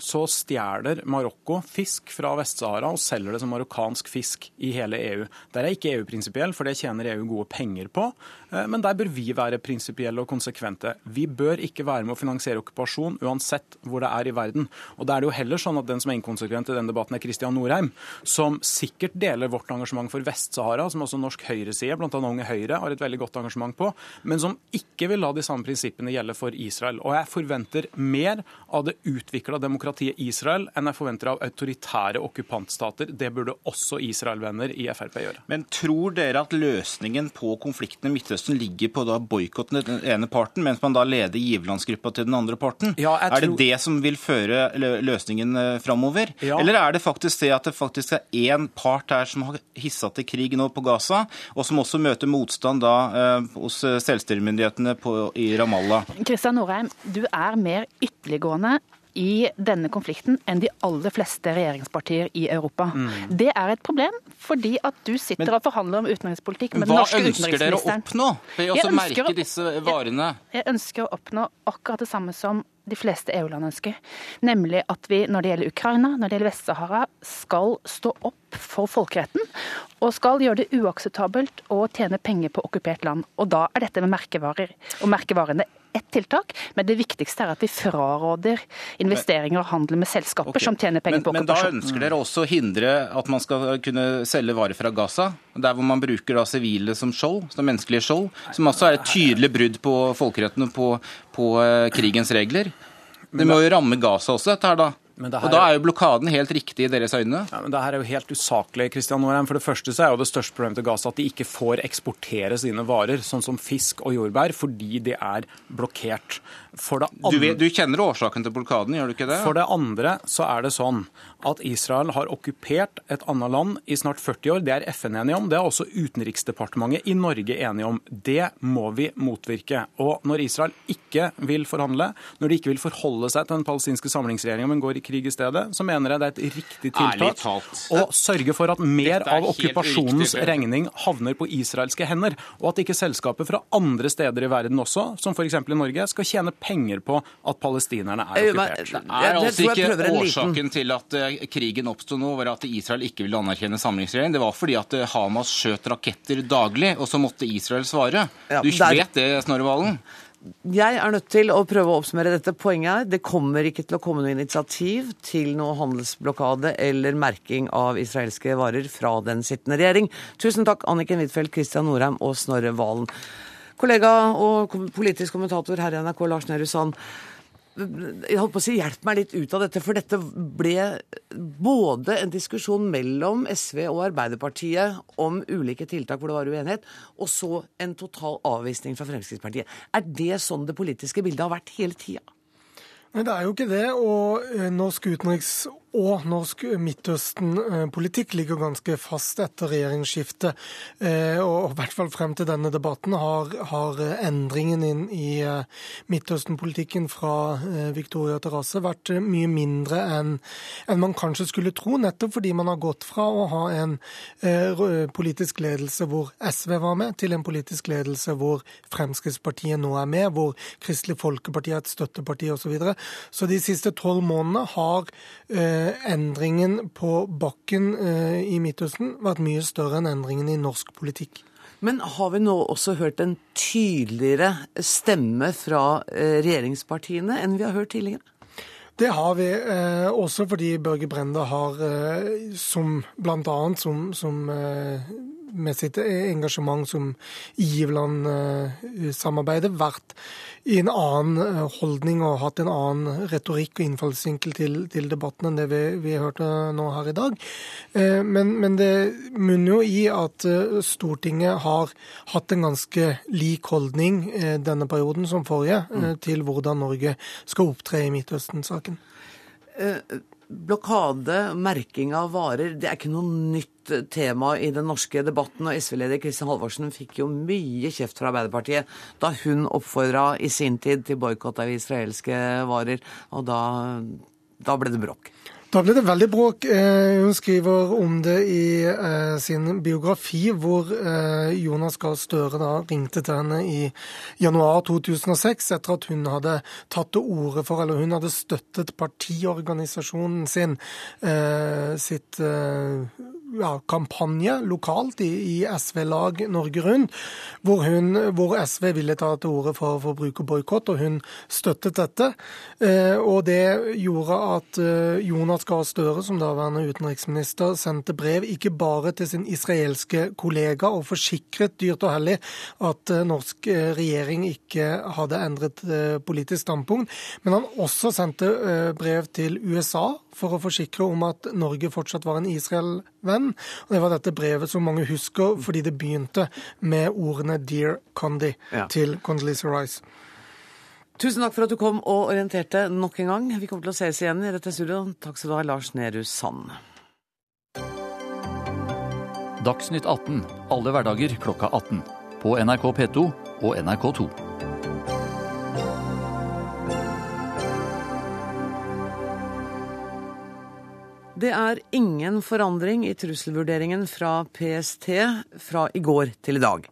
Speaker 7: så stjeler Marokko fisk fra Vest-Sahara og selger det som marokkansk fisk i hele EU. Der er ikke EU prinsipiell, for det tjener EU gode penger på. Eh, men der bør vi være prinsipielle og konsekvente. Vi bør ikke være med å finansiere okkupasjon uansett hvor det er i verden. Og da er det jo heller sånn at den som er inkonsekvent i denne debatten, er Kristian Norheim, som sikkert deler vårt engasjement for Vest-Sahara, som også norsk høyreside, bl.a. Unge Høyre, har et veldig godt engasjement engasjement på, men som ikke vil la de samme prinsippene gjelde for Israel. Og jeg forventer mer av det utvikla demokratiet Israel enn jeg forventer av autoritære okkupantstater. Det burde også Israel-venner i Frp gjøre.
Speaker 6: Men tror dere at løsningen på konflikten i Midtøsten ligger på da boikotten den ene parten, mens man da leder giverlandsgruppa til den andre parten? Ja, er det det som vil føre løsningen eh, framover? Ja. Eller er det faktisk det at det faktisk er én part her som har hissa til krig nå på Gaza, og som også møter motstand da eh, hos eh, selvstyremyndighetene i Ramallah.
Speaker 5: Kristian Norheim, du er mer ytterliggående i denne konflikten enn de aller fleste regjeringspartier i Europa. Mm. Det er et problem, fordi at du sitter Men, og forhandler om utenrikspolitikk med den norske utenriksministeren.
Speaker 6: Hva ønsker dere å oppnå ved å merke disse varene?
Speaker 5: Jeg, jeg ønsker å oppnå akkurat det samme som de fleste EU-land ønsker. Nemlig at vi når det gjelder Ukraina, når det gjelder Vest-Sahara, skal stå opp for folkeretten. Og skal gjøre det uakseptabelt å tjene penger på okkupert land. Og da er dette med merkevarer og merkevarene ett tiltak, men det viktigste er at vi fraråder investeringer og handel med selskaper okay. som tjener penger
Speaker 6: men,
Speaker 5: på okkupasjon.
Speaker 6: Men da ønsker dere også å hindre at man skal kunne selge varer fra Gaza, der hvor man bruker da sivile som skjold, som menneskelige skjold, som også er et tydelig brudd på folkeretten og på, på uh, krigens regler. Det må jo ramme Gaza også, dette her da? Her... Og Da er jo blokaden helt riktig i deres øyne?
Speaker 7: Ja, men Det her er jo helt usaklig. Kristian Norheim. For det første så er jo det største problemet til Gaza at de ikke får eksportere sine varer, sånn som fisk og jordbær, fordi de er blokkert.
Speaker 6: Andre... Du, vet, du, kjenner årsaken til blokaden, gjør du ikke det?
Speaker 7: For det andre så er det sånn at Israel har okkupert et annet land i snart 40 år. Det er FN enig om. Det er også Utenriksdepartementet i Norge enige om. Det må vi motvirke. Og når Israel ikke vil forhandle, når de ikke vil forholde seg til den palestinske samlingsregjeringa, men går i krig i stedet, så mener jeg det er et riktig tiltak å sørge for at mer av okkupasjonens regning havner på israelske hender, og at ikke selskaper fra andre steder i verden også, som f.eks. i Norge, skal tjene penger på at palestinerne er okkupert.
Speaker 6: Det er altså ikke årsaken til at eh, krigen oppsto nå, var at Israel ikke ville anerkjenne samlingsregjeringen. Det var fordi at eh, Hamas skjøt raketter daglig, og så måtte Israel svare. Du vet det, Snorre Valen?
Speaker 1: Jeg er nødt til å prøve å oppsummere dette. Poenget er det kommer ikke til å komme noe initiativ til noe handelsblokade eller merking av israelske varer fra den sittende regjering. Tusen takk, Anniken Huitfeldt, Kristian Norheim og Snorre Valen. Kollega og politisk kommentator her i NRK, Lars Nehru Sand jeg holdt på å si, hjelp meg litt ut av dette. For dette ble både en diskusjon mellom SV og Arbeiderpartiet om ulike tiltak hvor det var uenighet, og så en total avvisning fra Fremskrittspartiet. Er det sånn det politiske bildet har vært hele tida?
Speaker 8: Nei, det er jo ikke det. Og eh, norsk utenriks- og norsk Midtøsten-politikk ligger ganske fast etter regjeringsskiftet. Eh, og i hvert fall frem til denne debatten har, har endringen inn i eh, Midtøsten-politikken fra eh, Victoria Terrasse vært mye mindre enn en man kanskje skulle tro, nettopp fordi man har gått fra å ha en politisk ledelse hvor SV var med, til en politisk ledelse hvor Fremskrittspartiet nå er med, hvor Kristelig Folkeparti er et støtteparti osv. Så, videre. så de siste tolv månedene har Eh, endringen på bakken eh, i Midtøsten vært mye større enn endringen i norsk politikk.
Speaker 1: Men har vi nå også hørt en tydeligere stemme fra eh, regjeringspartiene enn vi har hørt tidligere?
Speaker 8: Det har vi, eh, også fordi Børge Brende har, eh, som bl.a. som, som eh, med sitt engasjement som giverlandsamarbeidet vært i en annen eh, holdning og hatt en annen retorikk og innfallsvinkel til, til debatten enn det vi, vi hørte nå her i dag. Eh, men, men, det munner jo i at eh, Stortinget har hatt en ganske lik holdning denne perioden som forrige mm. til hvordan Norge skal opptre i Midtøsten-saken
Speaker 1: blokade, merking av varer, det er ikke noe nytt tema i den norske debatten. Og SV-leder Kristin Halvorsen fikk jo mye kjeft fra Arbeiderpartiet da hun oppfordra i sin tid til boikott av israelske varer. Og da, da ble det bråk.
Speaker 8: Da ble det veldig bråk. Eh, hun skriver om det i eh, sin biografi, hvor eh, Jonas Gahr Støre da ringte til henne i januar 2006 etter at hun hadde tatt til orde for, eller hun hadde støttet partiorganisasjonen sin, sitt ja, kampanje lokalt i, i SV-lag Norge Rundt, hvor, hun, hvor, SV ville ta til orde for forbrukerboikott, og hun støttet dette. Eh, og det gjorde at eh, Jonas Gahr Støre, som daværende utenriksminister, sendte brev ikke bare til sin israelske kollega og forsikret dyrt og hellig at eh, norsk regjering ikke hadde endret politisk standpunkt, men han også sendte brev til USA for å forsikre om at Norge fortsatt var en Israel-venn. Og Det var dette brevet som mange husker, fordi det begynte med ordene 'Dear Condi' ja. til Condoleezza Rice.
Speaker 1: Tusen takk for at du kom og orienterte nok en gang. Vi kommer til å ses igjen i dette studioet. Takk skal du ha, Lars Nehru Sand.
Speaker 9: Dagsnytt 18 alle hverdager klokka 18. På NRK P2 og NRK2.
Speaker 1: Det er ingen forandring i trusselvurderingen fra PST fra i går til i dag.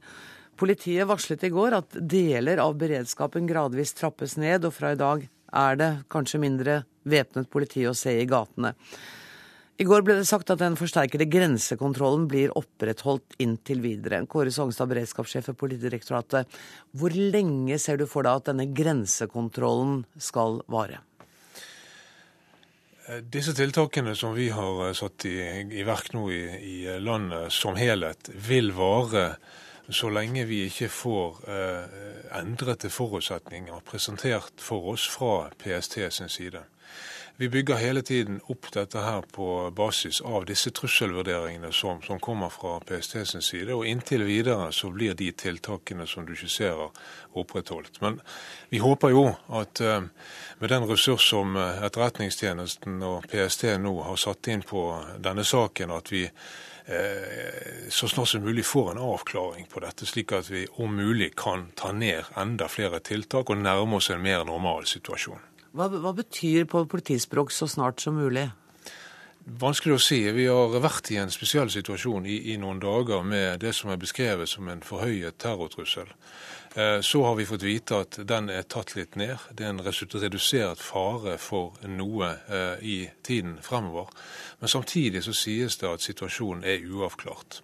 Speaker 1: Politiet varslet i går at deler av beredskapen gradvis trappes ned, og fra i dag er det kanskje mindre væpnet politi å se i gatene. I går ble det sagt at den forsterkede grensekontrollen blir opprettholdt inntil videre. Kåre Sogstad, beredskapssjef for Politidirektoratet. Hvor lenge ser du for deg at denne grensekontrollen skal vare?
Speaker 10: Eh, disse tiltakene som vi har eh, satt i, i verk nå i, i, eh, landet som helhet, vil vare så lenge vi ikke får eh, endrete forutsetninger presentert for oss fra PST sin side. Vi bygger hele tiden opp dette her på basis av disse trusselvurderingene som, som kommer fra PST sin side. Og inntil videre så blir de tiltakene som du skisserer, opprettholdt. Men vi håper jo at uh, med den ressurs som eh, Etterretningstjenesten og PST nå har satt inn på denne saken, at vi uh, så snart som mulig får en avklaring på dette, slik at vi om mulig kan ta ned enda flere tiltak og nærme oss en mer normal situasjon.
Speaker 1: Hva, hva betyr på politispråk så snart som mulig?
Speaker 10: Vanskelig å si. Vi har vært i en spesiell situasjon i, i, noen dager med det som er beskrevet som en forhøyet terrortrussel. Eh, så har vi fått vite at den er tatt litt ned. Det er en redusert fare for noe eh, i tiden fremover. Men samtidig så sies det at situasjonen er uavklart.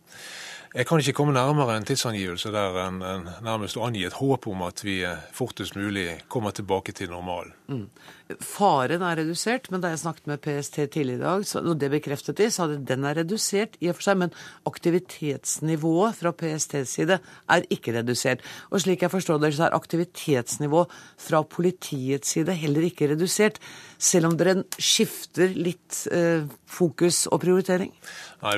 Speaker 10: Jeg kan ikke komme nærmere en tidsangivelse der enn en nærmest å angi et håp om at vi fortest mulig kommer tilbake til normalen. Mm.
Speaker 1: Faren er redusert, men da jeg snakket med PST tidligere i dag, så, og det bekreftet de, sa de den er redusert i og for seg, men aktivitetsnivået fra PSTs side er ikke redusert. Og slik jeg forstår det, så er aktivitetsnivået fra politiets side heller ikke redusert, selv om dere skifter litt eh, fokus og prioritering?
Speaker 10: Nei,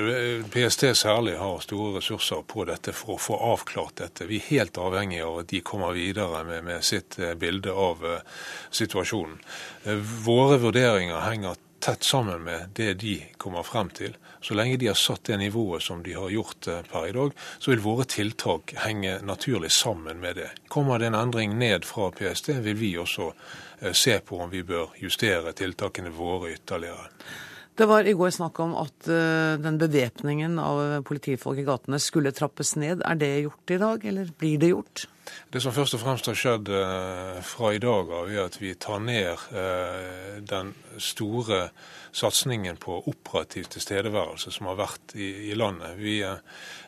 Speaker 10: PST særlig har store ressurser på dette for å få avklart dette. Vi er helt avhengig av at de kommer videre med, med sitt eh, bilde av uh, situasjonen. Våre vurderinger henger tett sammen med det de kommer frem til. Så lenge de har satt det nivået som de har gjort eh, per i dag, så vil våre tiltak henge naturlig sammen med det. Kommer det en endring ned fra PST, vil vi også eh, se på om vi bør justere tiltakene våre ytterligere.
Speaker 1: Det var i går snakk om at uh, den bevæpningen av politifolk i gatene skulle trappes ned. Er det gjort i dag, eller blir det gjort?
Speaker 10: Det som først og fremst har skjedd uh, fra i dag av, er at vi tar ned uh, den store satsingen på operativ tilstedeværelse som har vært i, landet. Vi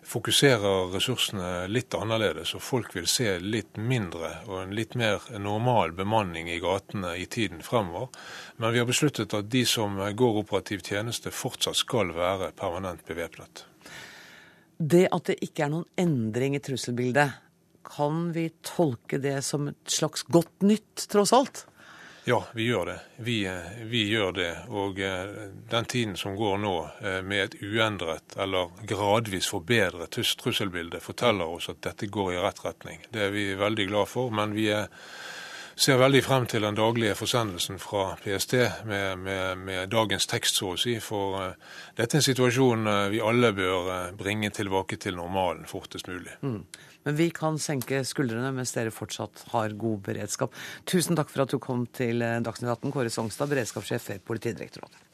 Speaker 10: fokuserer ressursene litt annerledes, og folk vil se litt mindre og en litt mer normal bemanning i gatene i tiden fremover. Men vi har besluttet at de som går operativ tjeneste, fortsatt skal være permanent bevæpnet.
Speaker 1: Det at det ikke er noen endring i trusselbildet, kan vi tolke det som et slags godt nytt, tross alt?
Speaker 10: Ja, vi gjør det. Vi, vi, gjør det. Og eh, den tiden som går nå eh, med et uendret eller gradvis forbedret trusselbilde, forteller oss at dette går i rett retning. Det er vi veldig glad for. Men vi er ser veldig frem til den daglige forsendelsen fra PST med, med, med dagens tekst, så å si. For dette er en situasjon vi alle bør bringe tilbake til normalen fortest mulig. Mm.
Speaker 1: Men vi kan senke skuldrene mens dere fortsatt har god beredskap. Tusen takk for at du kom til Dagsnytt 18, Kåre Songstad, beredskapssjef ved Politidirektoratet.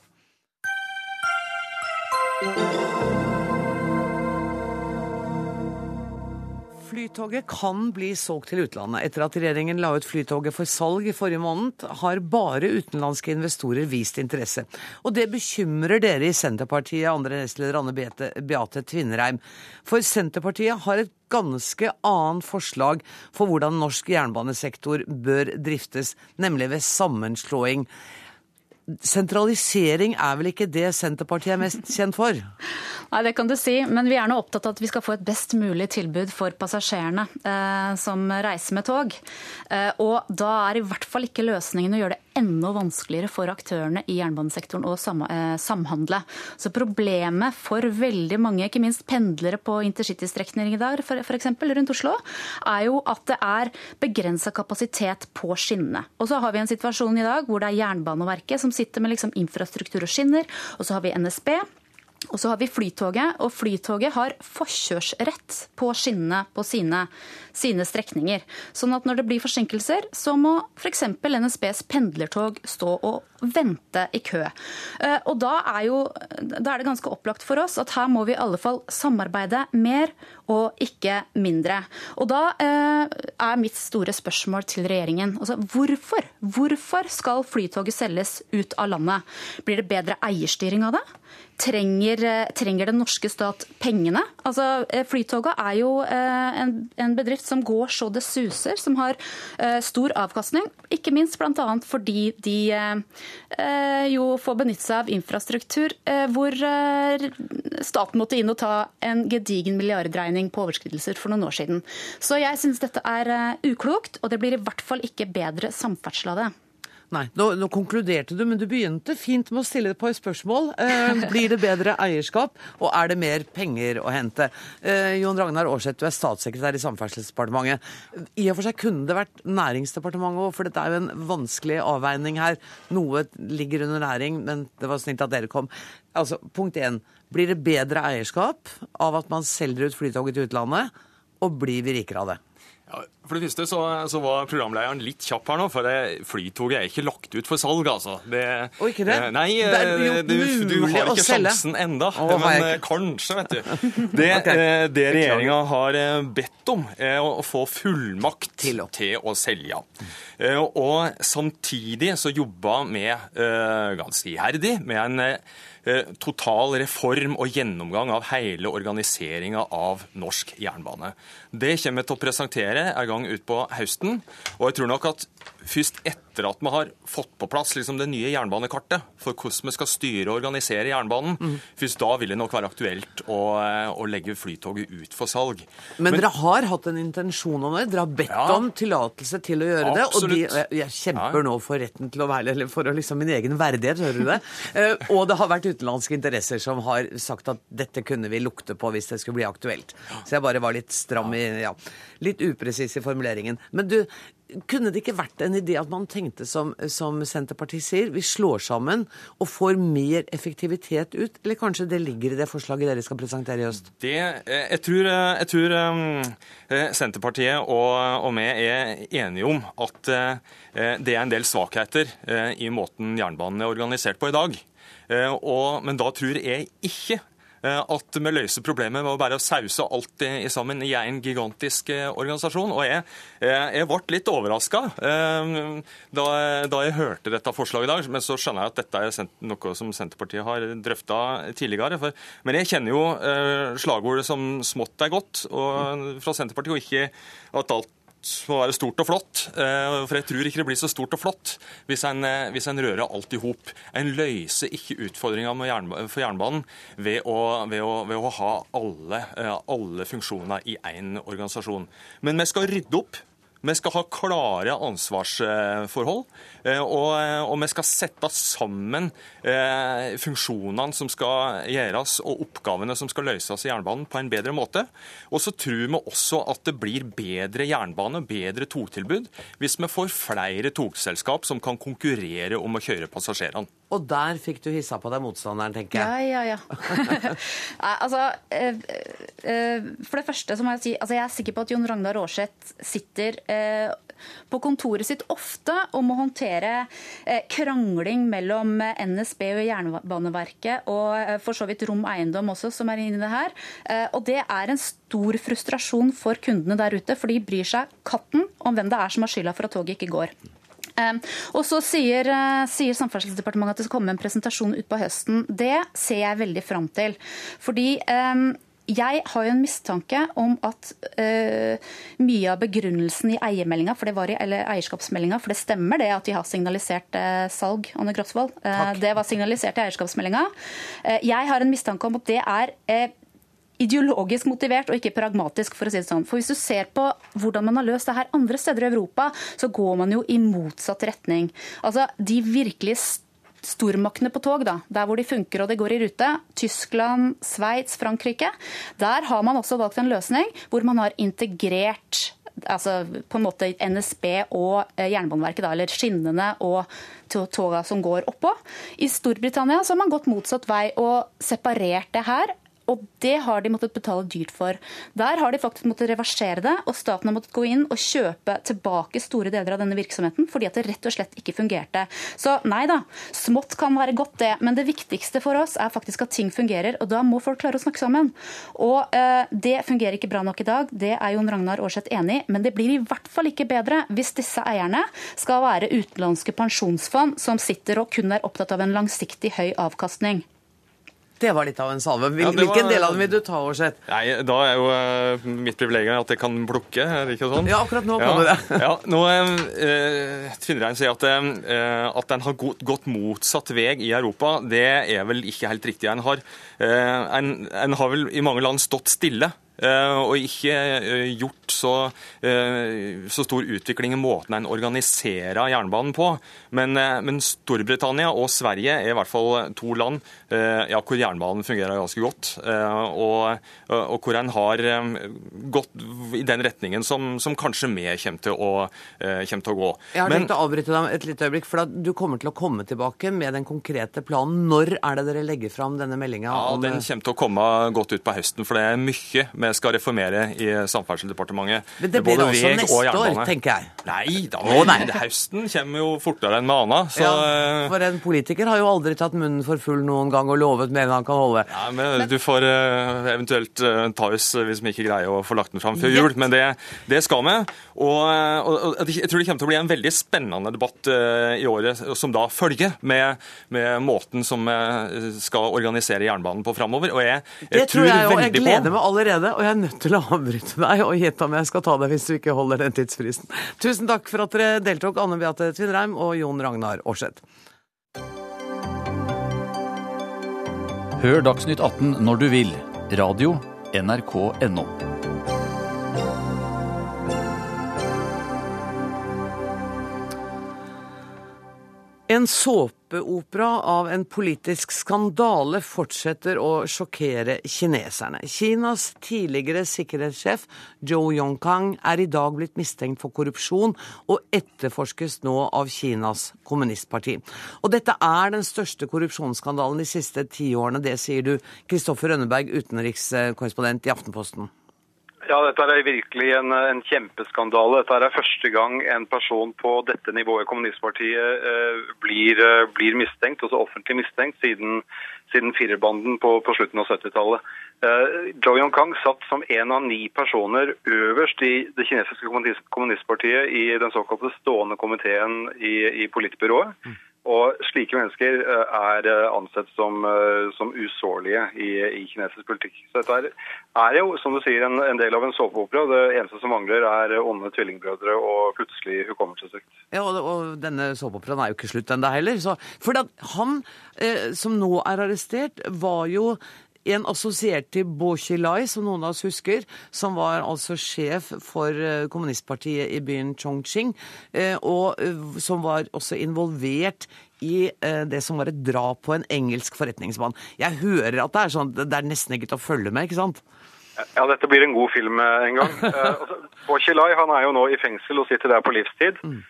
Speaker 1: Flytoget kan bli solgt til utlandet. Etter at regjeringen la ut Flytoget for salg i forrige måned, har bare utenlandske investorer vist interesse. Og det bekymrer dere i Senterpartiet, andre nestleder Anne Beate Tvinnereim. For Senterpartiet har et ganske annet forslag for hvordan norsk jernbanesektor bør driftes, nemlig ved sammenslåing. Sentralisering er vel ikke det Senterpartiet er mest kjent for?
Speaker 11: Nei, det kan du si, men vi er nå opptatt av at vi skal få et best mulig tilbud for passasjerene eh, som reiser med tog. Eh, og da er i hvert fall ikke løsningen å gjøre det enda vanskeligere for aktørene i jernbanesektoren å sam eh, samhandle. Så problemet for veldig mange, ikke minst pendlere på intercitystrekninger i dag, f.eks. rundt Oslo, er jo at det er begrensa kapasitet på skinnene. Og så har vi en situasjon i dag hvor det er Jernbaneverket som sitter med liksom infrastruktur og skinner, og så har vi NSB og så har vi Flytoget, og Flytoget har forkjørsrett på skinnene på sine, sine strekninger. Sånn at når det blir forsinkelser, så må f.eks. NSBs pendlertog stå og vente i kø. Eh, og da er, jo, da er det ganske opplagt for oss at her må vi i alle fall samarbeide mer og ikke mindre. Og da eh, er mitt store spørsmål til regjeringen altså hvorfor? Hvorfor skal Flytoget selges ut av landet? Blir det bedre eierstyring av det? Trenger, eh, trenger, den norske stat pengene? Altså, eh, Flytoget er jo eh, en, en, bedrift som går så det suser, som har stor avkastning. Ikke minst bl.a. fordi de jo får benytte seg av infrastruktur hvor staten måtte inn og ta en gedigen milliardregning på overskridelser for noen år siden. Så jeg syns dette er uklokt, og det blir i hvert fall ikke bedre samferdsel av det.
Speaker 1: Nei, nå, nå, konkluderte du, men du begynte fint med å stille et par spørsmål. Eh, blir det bedre eierskap, og er det mer penger å hente? Eh, Jon Ragnar Aarseth, du er statssekretær i Samferdselsdepartementet. I og for seg kunne det vært Næringsdepartementet òg, for dette er jo en vanskelig avveining her. Noe ligger under næring, men det var snilt at dere kom. Altså, Punkt én. Blir det bedre eierskap av at man selger ut Flytoget til utlandet, og blir vi rikere av det?
Speaker 12: For det første så, så, var programlederen litt kjapp her nå, for det Flytoget er ikke lagt ut for salg, altså. Det,
Speaker 1: og ikke det?
Speaker 12: Nei, det er du, du, har ikke sjansen enda, Åh, men eh, kanskje, vet du. Det, okay. Eh, det regjeringa har eh, bedt om, er å få fullmakt til, til å selge. Og samtidig så jobba vi ganske iherdig med en Eh, total reform og gjennomgang av hele organiseringa av norsk jernbane. Det kommer vi til å presentere en gang utpå høsten. Og jeg tror nok at først etter at vi har fått på plass liksom det nye jernbanekartet for hvordan vi skal styre og organisere jernbanen, mm. først da vil det nok være aktuelt å, eh, å legge Flytoget ut for salg.
Speaker 1: Men, Men, dere har hatt en intensjon om det? Dere har bedt ja, om tillatelse til å gjøre absolutt. det? Og de, jeg kjemper ja. nå for retten til å være eller for liksom min egen verdighet, hører du det? uh, og det har vært utenlandske interesser som har sagt at dette kunne vi lukte på hvis det skulle bli aktuelt. Så jeg bare var litt stram i ja, Litt upresis i formuleringen. Men du, kunne det ikke vært en idé at man tenkte som, som, Senterpartiet sier, vi slår sammen og får mer effektivitet ut? Eller kanskje det ligger i det forslaget dere skal presentere i høst?
Speaker 12: Det, eh, jeg tror, eh, jeg tror um, Senterpartiet og, og vi er enige om at det er en del svakheter i måten jernbanen er organisert på i dag. Og, men da tror jeg ikke Eh, at vi løser problemet med å bare sause alt i sammen i en gigantisk eh, organisasjon. Og jeg, eh, jeg ble litt overraska da, da, jeg hørte dette forslaget i dag. Men så skjønner jeg at dette er noe som Senterpartiet har drøfta tidligere. For, men jeg kjenner jo slagordet som smått er godt og fra Senterpartiet, og ikke at alt må være stort og flott. Eh, for jeg tror ikke det blir så stort og flott hvis en, eh, hvis en rører alt i hop. En løser ikke utfordringa for jernbanen ved å, ved å, ved å ha alle, eh, alle funksjoner i én organisasjon. Men vi skal rydde opp. Vi skal ha klare ansvarsforhold, eh, og, eh, og vi skal sette sammen eh, funksjonene som skal gjøres, og oppgavene som skal løses i jernbanen, på en bedre måte. Og så tror vi også at det blir bedre jernbane og bedre togtilbud hvis vi får flere togselskap som kan konkurrere om å kjøre passasjerene.
Speaker 1: Og der fikk du hissa på deg motstanderen, tenker jeg.
Speaker 11: Ja, ja, ja. Nei, altså, eh, eh, for det første så må jeg si altså jeg er sikker på at Jon Ragnar Aarseth sitter eh, på kontoret sitt ofte og må håndtere krangling mellom NSB og Jernbaneverket, og for så vidt Rom Eiendom også, som er inne i det her. Og det er en stor frustrasjon for kundene der ute, for de bryr seg katten om hvem det er som har skylda for at toget ikke går. Ehm, og så sier, eh, sier, Samferdselsdepartementet at det skal komme en presentasjon utpå høsten. Det ser jeg veldig fram til. Fordi ehm, jeg har jo en mistanke om at uh, mye av begrunnelsen i eiermeldinga, for det var i, eierskapsmeldinga, for det stemmer det at de har signalisert uh, salg, Anne Grosvold. Uh, det var signalisert i eierskapsmeldinga. jeg har en mistanke om at det er ideologisk motivert og ikke pragmatisk, for å si det sånn. For hvis du ser på hvordan man har løst det her andre steder i Europa, så går man jo i motsatt retning. Altså, de virkelig stormaktene på tog, da, der hvor de funker og det går i rute, Tyskland, Sveits, Frankrike, der har man også valgt en løsning hvor man har integrert altså på en måte NSB og eh, Jernbaneverket, da, eller skinnene og toga som går oppå. I Storbritannia så har man gått motsatt vei og separert det her og det har de måttet betale dyrt for. Der har de faktisk måttet reversere det, og staten har måttet gå inn og kjøpe tilbake store deler av denne virksomheten fordi at det rett og slett ikke fungerte. Så nei da, smått kan være godt det, men det viktigste for oss er faktisk at ting fungerer, og da må folk klare å snakke sammen. Og eh, det fungerer ikke bra nok i dag, det er Jon Ragnar Aarseth enig i, men det blir i hvert fall ikke bedre hvis disse eierne skal være utenlandske pensjonsfond som sitter og kun er opptatt av en langsiktig høy avkastning.
Speaker 1: Det var litt av en salve. Hvilken ja, var... del av den vil du ta, Aarseth?
Speaker 12: Nei, Da er jo uh, mitt privilegium at jeg kan plukke, er det ikke sånn?
Speaker 1: Ja, akkurat nå kan du det.
Speaker 12: ja, nå uh, Tvinnereim sier at, uh, at den har gått motsatt vei i Europa. Det er vel ikke helt riktig. En har, uh, en, en har vel i mange land stått stille Eh, og ikke eh, gjort så, eh, så, stor utvikling i måten en organiserer jernbanen på. Men, men, Storbritannia og Sverige er i hvert fall to land ja, hvor jernbanen fungerer ganske godt. Og, og hvor en har gått i den retningen som, som kanskje vi kommer til å, kommer til å gå.
Speaker 1: Jeg har tenkt å avbryte deg et lite øyeblikk, for Du kommer til å komme tilbake med den konkrete planen. Når er det dere legger fram denne meldinga?
Speaker 12: Ja, Den kommer til å komme godt ut på høsten, for det er mye vi skal reformere i Samferdselsdepartementet.
Speaker 1: Men det blir også neste år, tenker jeg.
Speaker 12: Nei da, oh, nei. høsten kommer jo fortere enn med annet.
Speaker 1: Ja, for en politiker har jo aldri tatt munnen for full noen gang og lovet mer enn han kan holde.
Speaker 12: Ja, men, men... Du får uh, eventuelt uh, ta oss hvis vi ikke greier å få lagt den fram før jul. Men det, det skal vi. Og, og, og, jeg tror det kommer til å bli en veldig spennende debatt uh, i året som da følger, med, med måten som vi skal organisere jernbanen på framover. Og jeg, jeg
Speaker 1: det tror jeg jo. Jeg gleder meg allerede. Og jeg er nødt til å avbryte deg og gjette om jeg skal ta deg hvis du ikke holder den tidsfristen. Tusen takk for at dere deltok, Anne Beate Tvinnereim og Jon Ragnar Aarseth.
Speaker 9: Hør Dagsnytt 18 når du vil. Radio NRK.no.
Speaker 1: En såpe såpeopera av en politisk skandale fortsetter å sjokkere kineserne. Kinas tidligere sikkerhetssjef Zhou Yongkang er i dag blitt mistenkt for korrupsjon og etterforskes nå av Kinas kommunistparti. Og dette er den største korrupsjonsskandalen de siste tiårene. Det sier du, Kristoffer Rønneberg, utenrikskorrespondent i Aftenposten.
Speaker 13: Ja, dette er virkelig en, en, kjempeskandale. Dette er første gang en person på dette nivået i kommunistpartiet eh, blir, eh, blir, mistenkt, også offentlig mistenkt, siden, siden firerbanden på, på, slutten av 70-tallet. Eh, Zhou Yongkang satt som en av ni personer øverst i det kinesiske kommunistpartiet i den såkalte stående komiteen i, i politbyrået. Mm. Og slike mennesker eh, er eh, ansett som, eh, som usårlige i, i, kinesisk politikk. Så dette er, er, jo, som du sier, en, en del av en såpeopera. Det eneste som mangler, er onde tvillingbrødre og plutselig hukommelsessvikt.
Speaker 1: Ja, og, og, denne såpeoperaen er jo ikke slutt ennå heller. Så, for han eh, som nå er arrestert, var jo en assosiert til Bo Xilai, som noen av oss husker, som var altså sjef for kommunistpartiet i byen Chongqing, og som var også involvert i det som var et drap på en engelsk forretningsmann. Jeg hører at det er sånn, det er nesten ikke til å følge med, ikke sant?
Speaker 13: Ja, dette blir en god film en gang. uh, Bo Xilai han er jo nå i fengsel og sitter der på livstid. Mm.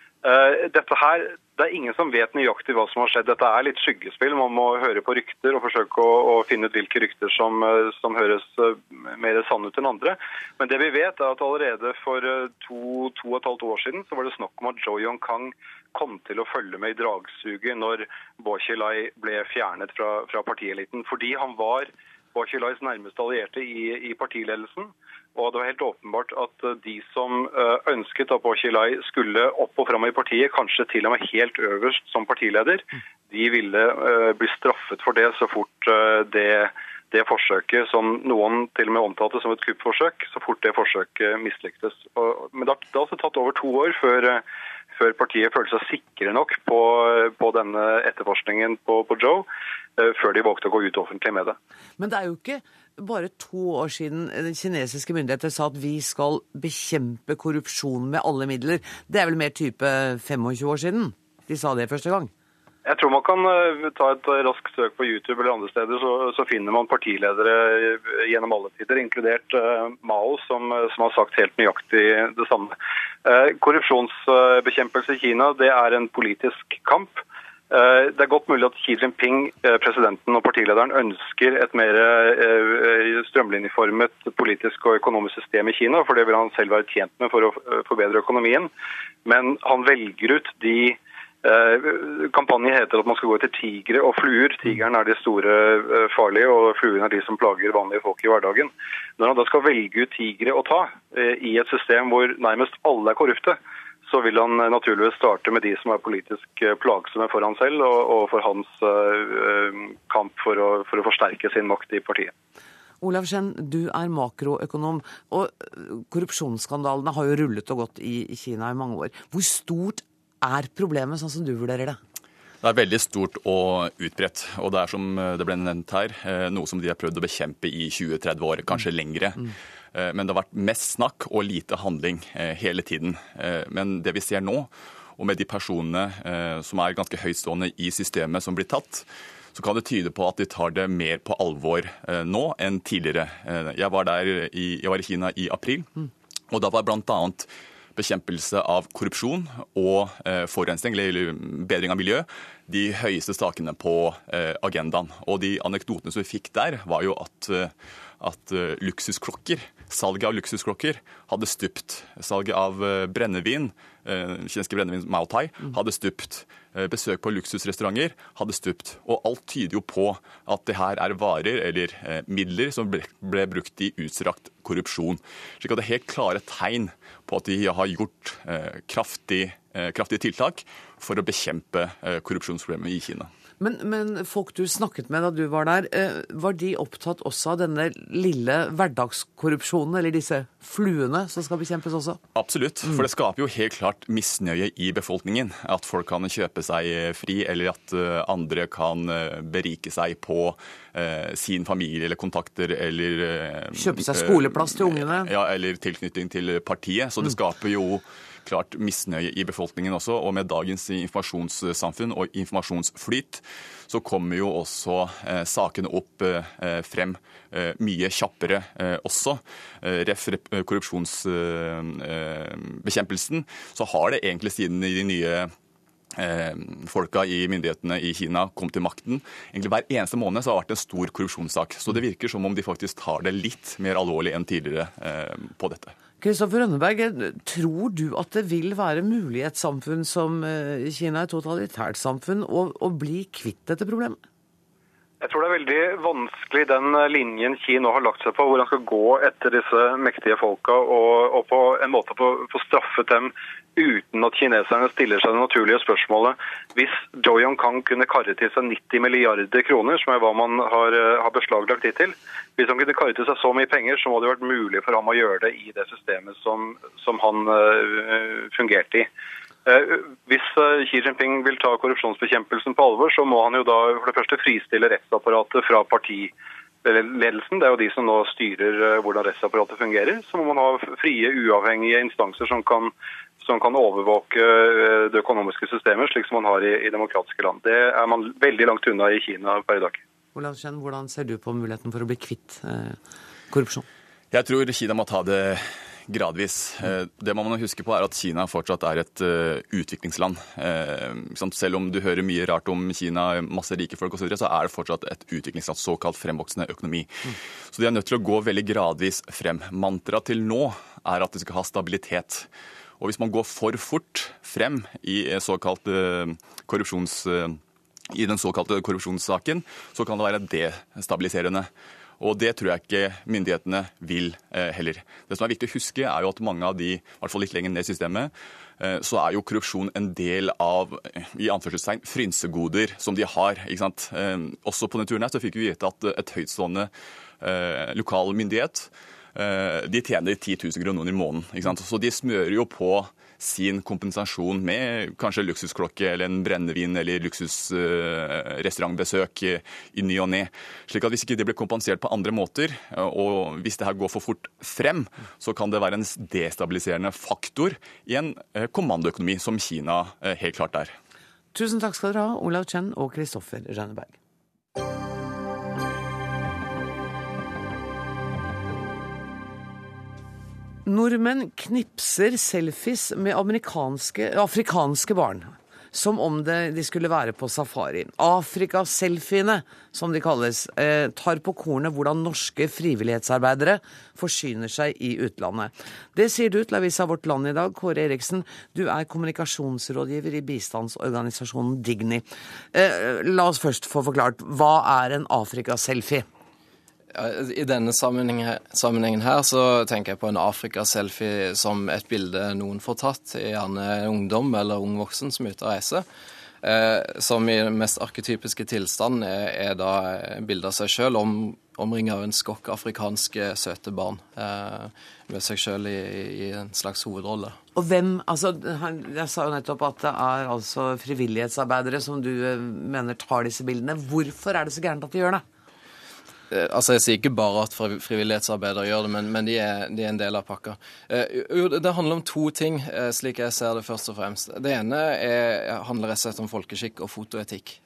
Speaker 13: Dette her, Det er ingen som vet nøyaktig hva som har skjedd. Dette er litt skyggespill. Man må høre på rykter og forsøke å, å finne ut hvilke rykter som, uh, som høres uh, mer sanne ut enn andre. Men det vi vet er at allerede for to, to og et halvt år siden så var det snakk om at Jo Yong-kang kom til å følge med i dragsuget når Bo Xilai ble fjernet fra, fra partieliten. Fordi han var Bo Xilais nærmeste allierte i, i partiledelsen. Og det var helt åpenbart at eh, de som eh, ønsket at Bård Kilai skulle opp og fram i partiet, kanskje til og med helt øverst som partileder, de ville eh, bli straffet for det så fort det, det forsøket som noen til og med omtalte som et kuppforsøk, så fort det forsøket mislyktes. Men det har altså tatt over to år før, før partiet følte seg sikre nok på, på denne etterforskningen på, på Joe, før de vågte å gå ut offentlig med det.
Speaker 1: Men det er jo ikke bare to år siden kinesiske myndigheter sa at vi skal bekjempe korrupsjon med alle midler. Det er vel mer type 25 år siden de sa det første gang?
Speaker 13: Jeg tror man kan eh, ta et raskt søk på YouTube eller andre steder, så, så finner man partiledere gjennom alle tider, inkludert uh, Mao, som, som, har sagt helt nøyaktig det samme. Uh, korrupsjonsbekjempelse i Kina det er en politisk kamp. Uh, det er godt mulig at Xi Jinping, eh, presidenten og partilederen, ønsker et mer eh, strømlinjeformet politisk og økonomisk system i Kina, for det vil han selv være tjent med for å forbedre økonomien. Men han velger ut de Kampanjen heter at man skal gå etter tigre og fluer. Tigeren er de store farlige, og fluene er de som plager vanlige folk i hverdagen. Når han da skal velge ut tigre å ta i et system hvor nærmest alle er korrupte, så vil han eh, naturligvis starte med de som er politisk eh, plagsomme for han selv, og, for hans kamp for å, for å, forsterke sin makt i partiet.
Speaker 1: Olav Skjenn, du er makroøkonom, og korrupsjonsskandalene har jo rullet og gått i Kina i mange år. Hvor stort er problemet, sånn som du vurderer det?
Speaker 14: Det er veldig stort og utbredt. Og det er som det ble nevnt her, noe som de har prøvd å bekjempe i 20-30 år, kanskje mm. lengre. Mm. Eh, men det har vært mest snakk og lite handling eh, hele tiden. Eh, men det vi ser nå, og med de personene som er ganske høytstående i systemet som blir tatt, så kan det tyde på at de tar det mer på alvor nå enn tidligere. Jeg var, der i, jeg var i Kina i april, mm. og da var bl.a. bekjempelse av korrupsjon og forurensning, eller bedring av miljø, de høyeste sakene på agendaen. Og de anekdotene som vi fikk der, var jo at at uh, luksusklokker, salget av luksusklokker hadde stupt. Salget av uh, brennevin, uh, kinesiske brennevin Mao Tai, hadde stupt. Besøk på luksusrestauranter hadde stupt. Og alt tyder jo på at det her er varer eller midler som ble, ble brukt i utstrakt korrupsjon. Slik at det er helt klare tegn på at de har gjort kraftig, kraftige tiltak for å bekjempe korrupsjonsproblemet i Kina.
Speaker 1: Men, men, folk du snakket med da du var der, eh, var de opptatt også av denne lille hverdagskorrupsjonen, eller disse fluene som skal bekjempes også?
Speaker 14: Absolutt, mm. for det skaper jo helt klart misnøye i befolkningen. At folk kan kjøpe seg fri, eller at eh, andre kan eh, berike seg på sin familie eller kontakter eller
Speaker 1: Kjøpe seg skoleplass til ungene?
Speaker 14: Ja, eller tilknytning til partiet. Så det mm. skaper jo klart misnøye i befolkningen også. Og med dagens informasjonssamfunn og informasjonsflyt, så kommer jo også eh, sakene opp eh, frem eh, mye kjappere eh, også. Eh, ref. korrupsjonsbekjempelsen, så har det egentlig siden de nye folka i myndighetene i Kina kom til makten. Egentlig Hver eneste måned så har det vært en stor korrupsjonssak. Så det virker som om de faktisk tar det litt mer alvorlig enn tidligere på dette.
Speaker 1: Kristoffer Rønneberg, tror du at det vil være mulig et samfunn som Kina, et totalitært samfunn, å, å bli kvitt dette problemet?
Speaker 13: Jeg tror det er veldig vanskelig den linjen Ki nå har lagt seg på, hvor han skal gå etter disse mektige folka og, og på en måte få straffet dem uten at kineserne stiller seg det naturlige spørsmålet. Hvis Zhou Yongkang kunne karre til seg 90 milliarder kroner, som er hva man har, har beslaglagt hittil, hvis han kunne karre til seg så mye penger, så må det vært mulig for ham å gjøre det i det systemet som, som han uh, fungerte i. Eh, hvis eh, Xi Jinping vil ta korrupsjonsbekjempelsen på alvor, så må han jo da for det første fristille rettsapparatet fra partiledelsen. Det er jo de som nå styrer eh, hvordan rettsapparatet fungerer. Så må man ha frie, uavhengige instanser som kan, som kan overvåke det økonomiske systemet, slik som man har i, i, demokratiske land. Det er man veldig langt unna i Kina per i dag.
Speaker 1: Olav Kjenn, hvordan ser du på muligheten for å bli kvitt eh, korrupsjon?
Speaker 14: Jeg tror Kina må ta det gradvis. Eh, det man må huske på er at Kina fortsatt er et uh, utviklingsland. Selv om du hører mye rart om Kina, masse rike folk osv., så, så er det fortsatt et utviklingsland, såkalt fremvoksende økonomi. Mm. Så de er nødt til å gå veldig gradvis frem. Mantraet til nå er at de skal ha stabilitet. Og hvis man går for fort frem i, såkalt, uh, korrupsjons, i den såkalte korrupsjonssaken, så kan det være destabiliserende. Og det tror jeg ikke myndighetene vil eh, heller. Det som er viktig å huske, er jo at mange av de, i hvert fall litt lenger ned i systemet, eh, så er jo korrupsjon en del av i anførselstegn, frynsegoder som de har. ikke sant? Eh, også på denne turen her så fikk vi vite at et høytstående lokal myndighet de tjener 10 000 kroner i måneden. Så de smører jo på sin kompensasjon med kanskje luksusklokke eller en brennevin eller luksusrestaurantbesøk i ny og ne. Slik at hvis ikke det blir kompensert på andre måter, og hvis det her går for fort frem, så kan det være en destabiliserende faktor i en eh, kommandoøkonomi, som Kina eh, helt klart er.
Speaker 1: Tusen takk skal dere ha, Olav Chen og Kristoffer Rønneberg. Nordmenn knipser selfies med afrikanske barn. Som om det, de skulle være på safari. Afrikaselfiene, som de kalles, eh, tar på kornet hvordan norske frivillighetsarbeidere forsyner seg i utlandet. Det sier du til avisa Vårt Land i dag, Kåre Eriksen. Du er kommunikasjonsrådgiver i bistandsorganisasjonen Digni. Eh, la oss først få forklart, hva er en afrikaselfie?
Speaker 15: I denne sammenhengen her så tenker jeg på en Afrika-selfie som et bilde noen får tatt, gjerne ungdom eller ung voksen som er ute og reiser. Eh, som i den mest arketypiske tilstand er, er da bilde av seg sjøl om, omringa av en skokk afrikanske søte barn. Eh, med seg sjøl i, i, en slags hovedrolle.
Speaker 1: Og hvem, altså, Jeg sa jo nettopp at det er altså frivillighetsarbeidere som du eh, mener tar disse bildene. Hvorfor er det så gærent at de gjør det?
Speaker 15: Eh, altså Jeg sier ikke bare at frivillighetsarbeidere gjør det, men, men de, er, de, er, en del av pakka. Eh, Det handler om to ting, eh, slik jeg ser det først og fremst. Det ene er, handler rett og slett om folkeskikk og fotoetikk.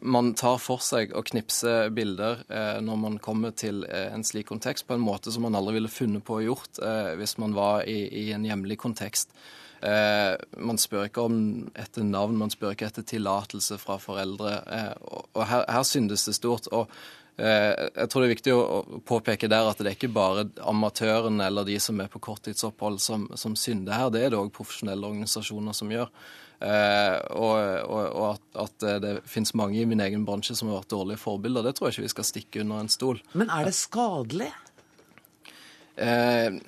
Speaker 15: Man tar for seg å knipse bilder når man kommer til en slik kontekst, på en måte som man aldri ville funnet på å gjort hvis man var i, i en hjemlig kontekst. Eh, man spør ikke om etter navn, man spør ikke etter tillatelse fra foreldre. Eh, og her, her syndes det stort. og jeg tror det er viktig å påpeke der at det er ikke bare amatørene eller de som er på korttidsopphold som, som synder her, det er det òg profesjonelle organisasjoner som gjør. Eh, og, og, og at, at, det finnes mange i min egen bransje som har vært dårlige forbilder, det tror jeg ikke vi skal stikke under en stol.
Speaker 1: Men er det skadelig?
Speaker 15: Eh,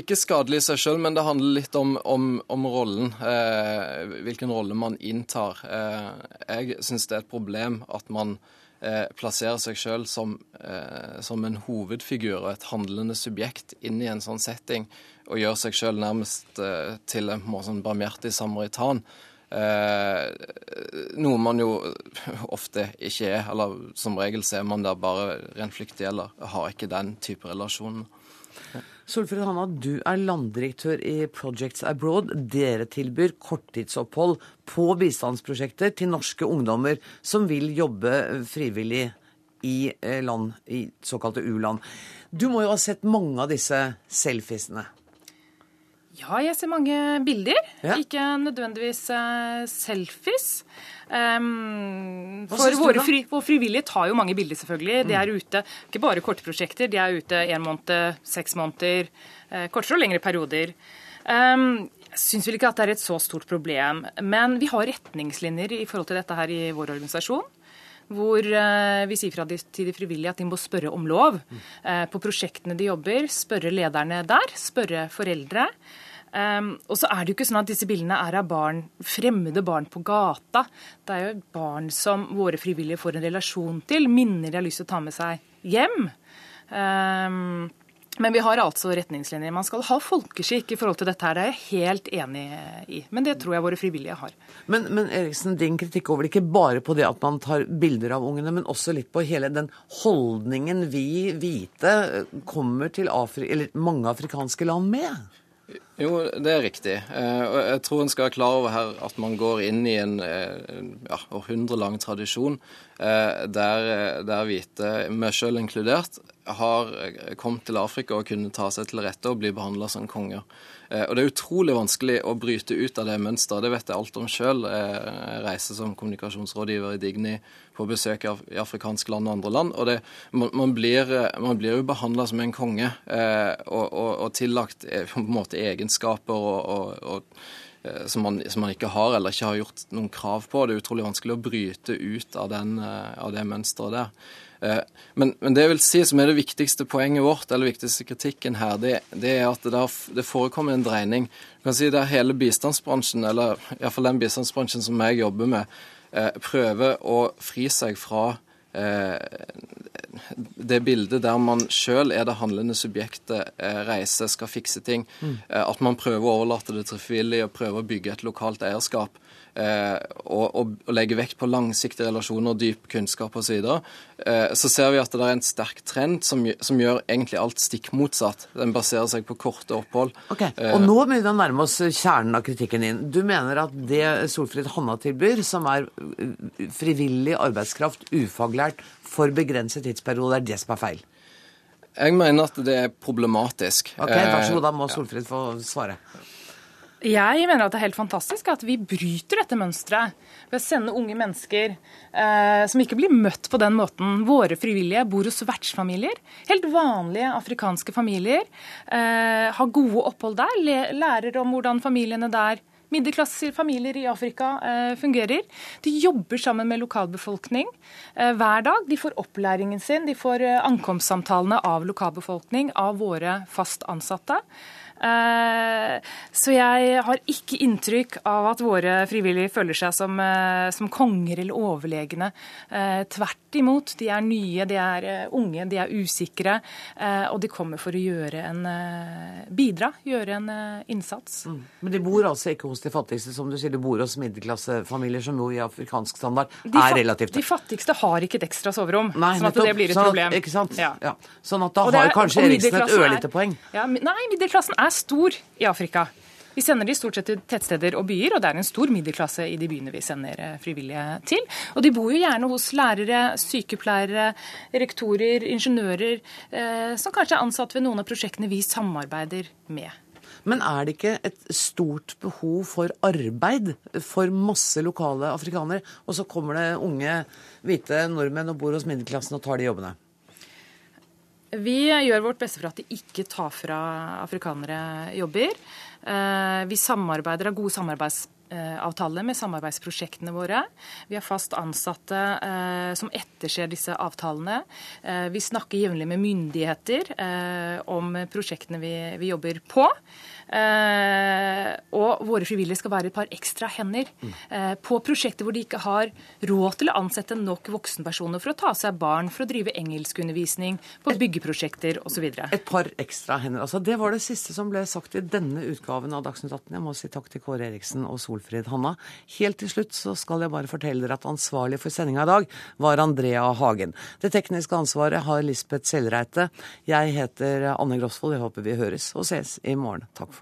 Speaker 15: ikke skadelig i seg sjøl, men det handler litt om, om, om rollen. Eh, hvilken rolle man inntar. Eh, jeg syns det er et problem at man eh, plasserer seg sjøl som, eh, som, en hovedfigur og et handlende subjekt inn i en sånn setting, og gjør seg sjøl nærmest eh, til en sånn barmhjertig samaritan. Eh, noe man jo ofte ikke er, eller som regel ser man der bare rent flyktig eller har ikke den type relasjoner.
Speaker 1: Solfrid Hanna, du er landdirektør i Projects Abroad. Dere tilbyr korttidsopphold på bistandsprosjekter til norske ungdommer som vil jobbe frivillig i eh, land, i såkalte u-land. Du må jo ha sett mange av disse selfiesene?
Speaker 16: Ja, jeg ser mange bilder. Ja. Ikke nødvendigvis uh, selfies. Um, for våre fri, vår frivillige tar jo mange bilder, selvfølgelig. Mm. De er ute ikke bare korte prosjekter, de er ute én måned, seks måneder, uh, kortere og lengre perioder. Um, jeg syns vel ikke at det er et så stort problem. Men vi har retningslinjer i forhold til dette her i vår organisasjon hvor uh, vi sier fra til de frivillige at de må spørre om lov uh, på prosjektene de jobber. Spørre lederne der, spørre foreldre. Um, og så er det jo ikke sånn at disse bildene er av barn, fremmede barn på gata. Det er jo barn som våre frivillige får en relasjon til, minner de har lyst til å ta med seg hjem. Um, men vi har altså retningslinjer. Man skal ha folkeskikk i forhold til dette her. Det er jeg helt enig i. Men det tror jeg våre frivillige har.
Speaker 1: Men, men Eriksen, din kritikk over ikke bare på det at man tar bilder av ungene, men også litt på hele den holdningen vi hvite kommer til Afri mange afrikanske land med?
Speaker 15: Jo, det er riktig. Eh, og jeg tror en skal være klar over her at man går inn i en eh, ja, århundrelang tradisjon eh, der, der hvite, meg sjøl inkludert, har kommet til Afrika og kunne ta seg til rette og bli behandla som konger. Eh, og Det er utrolig vanskelig å bryte ut av det mønsteret. Det vet jeg alt om sjøl. Jeg reiser som kommunikasjonsrådgiver i Digni på besøk i afrikanske land og andre land. og det, man, blir, man, blir, jo behandla som en konge eh, og, og, og, tillagt eh, på en måte egenskaper og, og som man, som man, ikke har eller ikke har gjort noen krav på. Det er utrolig vanskelig å bryte ut av, den, av det mønsteret der. Eh, men, men, det jeg vil si som er det viktigste poenget vårt, eller viktigste kritikken her, det, det er at det, der, det, forekommer en dreining. Du kan si det er hele bistandsbransjen, eller iallfall den bistandsbransjen som jeg jobber med, eh, prøver å fri seg fra eh, det bildet der man sjøl er det handlende subjektet, reiser, skal fikse ting. Mm. At man prøver å overlate det til frivillige og prøver å bygge et lokalt eierskap. Eh, og, og, og legger vekt på langsiktige relasjoner, dyp kunnskap osv., så, eh, så ser vi at det er en sterk trend som, som, gjør egentlig alt stikk motsatt. Den baserer seg på korte opphold.
Speaker 1: Ok, Og nå begynner vi å nærme oss kjernen av kritikken din. Du mener at det Solfrid Hanna tilbyr, som er frivillig arbeidskraft, ufaglært, for begrenset tidsperiode, er det som er feil?
Speaker 15: Jeg mener at det er problematisk.
Speaker 1: Ok, Vær så god, da må Solfrid få svare.
Speaker 16: Jeg mener at det er helt fantastisk at vi bryter dette mønsteret ved å sende unge mennesker eh, som ikke blir møtt på den måten. Våre frivillige bor hos vertsfamilier. Helt vanlige afrikanske familier. Eh, har gode opphold der. Lærer om hvordan familiene der middelklassefamilier i Afrika eh, fungerer. De jobber sammen med lokalbefolkning eh, hver dag. De får opplæringen sin, de får eh, ankomstsamtalene av lokalbefolkning, av våre fast ansatte. Eh, så jeg har ikke inntrykk av at våre frivillige føler seg som, eh, som konger eller overlegne. Eh, tvert imot. De er nye, de er unge, de er usikre. Og de kommer for å gjøre en bidra, gjøre en innsats. Mm.
Speaker 1: Men de bor altså ikke hos de fattigste, som du sier. De bor hos middelklassefamilier som jo i afrikansk standard er relativt
Speaker 16: De fattigste har ikke et ekstra soverom, Nei, sånn at det blir et sånn problem.
Speaker 1: Ikke sant? Ja. Ja. Sånn at da har kanskje Eriksen et ørlite poeng.
Speaker 16: Ja, nei, middelklassen er stor i Afrika. Vi sender de stort sett til tettsteder og byer, og det er en stor middelklasse i de byene vi sender eh, frivillige til. Og de bor jo gjerne hos lærere, sykepleiere, rektorer, ingeniører, eh, som kanskje er ansatt ved noen av prosjektene vi samarbeider med.
Speaker 1: Men er det ikke et stort behov for arbeid for masse lokale afrikanere, og så kommer det unge hvite nordmenn og bor hos middelklassen og tar de jobbene?
Speaker 16: Vi gjør vårt beste for at de ikke tar fra afrikanere jobber. Eh, vi samarbeider av gode samarbeidsavtaler med samarbeidsprosjektene våre. Vi har fast ansatte eh, som etterser disse avtalene. Eh, vi snakker jevnlig med myndigheter om prosjektene vi, vi jobber på. Eh, og våre frivillige skal være et par ekstra hender eh, på prosjekter hvor de ikke har råd til å ansette nok voksenpersoner for å ta seg barn, for å drive engelskundervisning på byggeprosjekter osv.
Speaker 1: Et par ekstra hender. altså Det var det siste som ble sagt i denne utgaven av Dagsnytt 18. Jeg må si takk til Kåre Eriksen og Solfrid Hanna. Helt til slutt så skal jeg bare fortelle dere at ansvarlig for sendinga i dag var Andrea Hagen. Det tekniske ansvaret har Lisbeth Sellreite. Jeg heter Anne Grosvold. Jeg håper vi høres og ses i morgen. Takk for.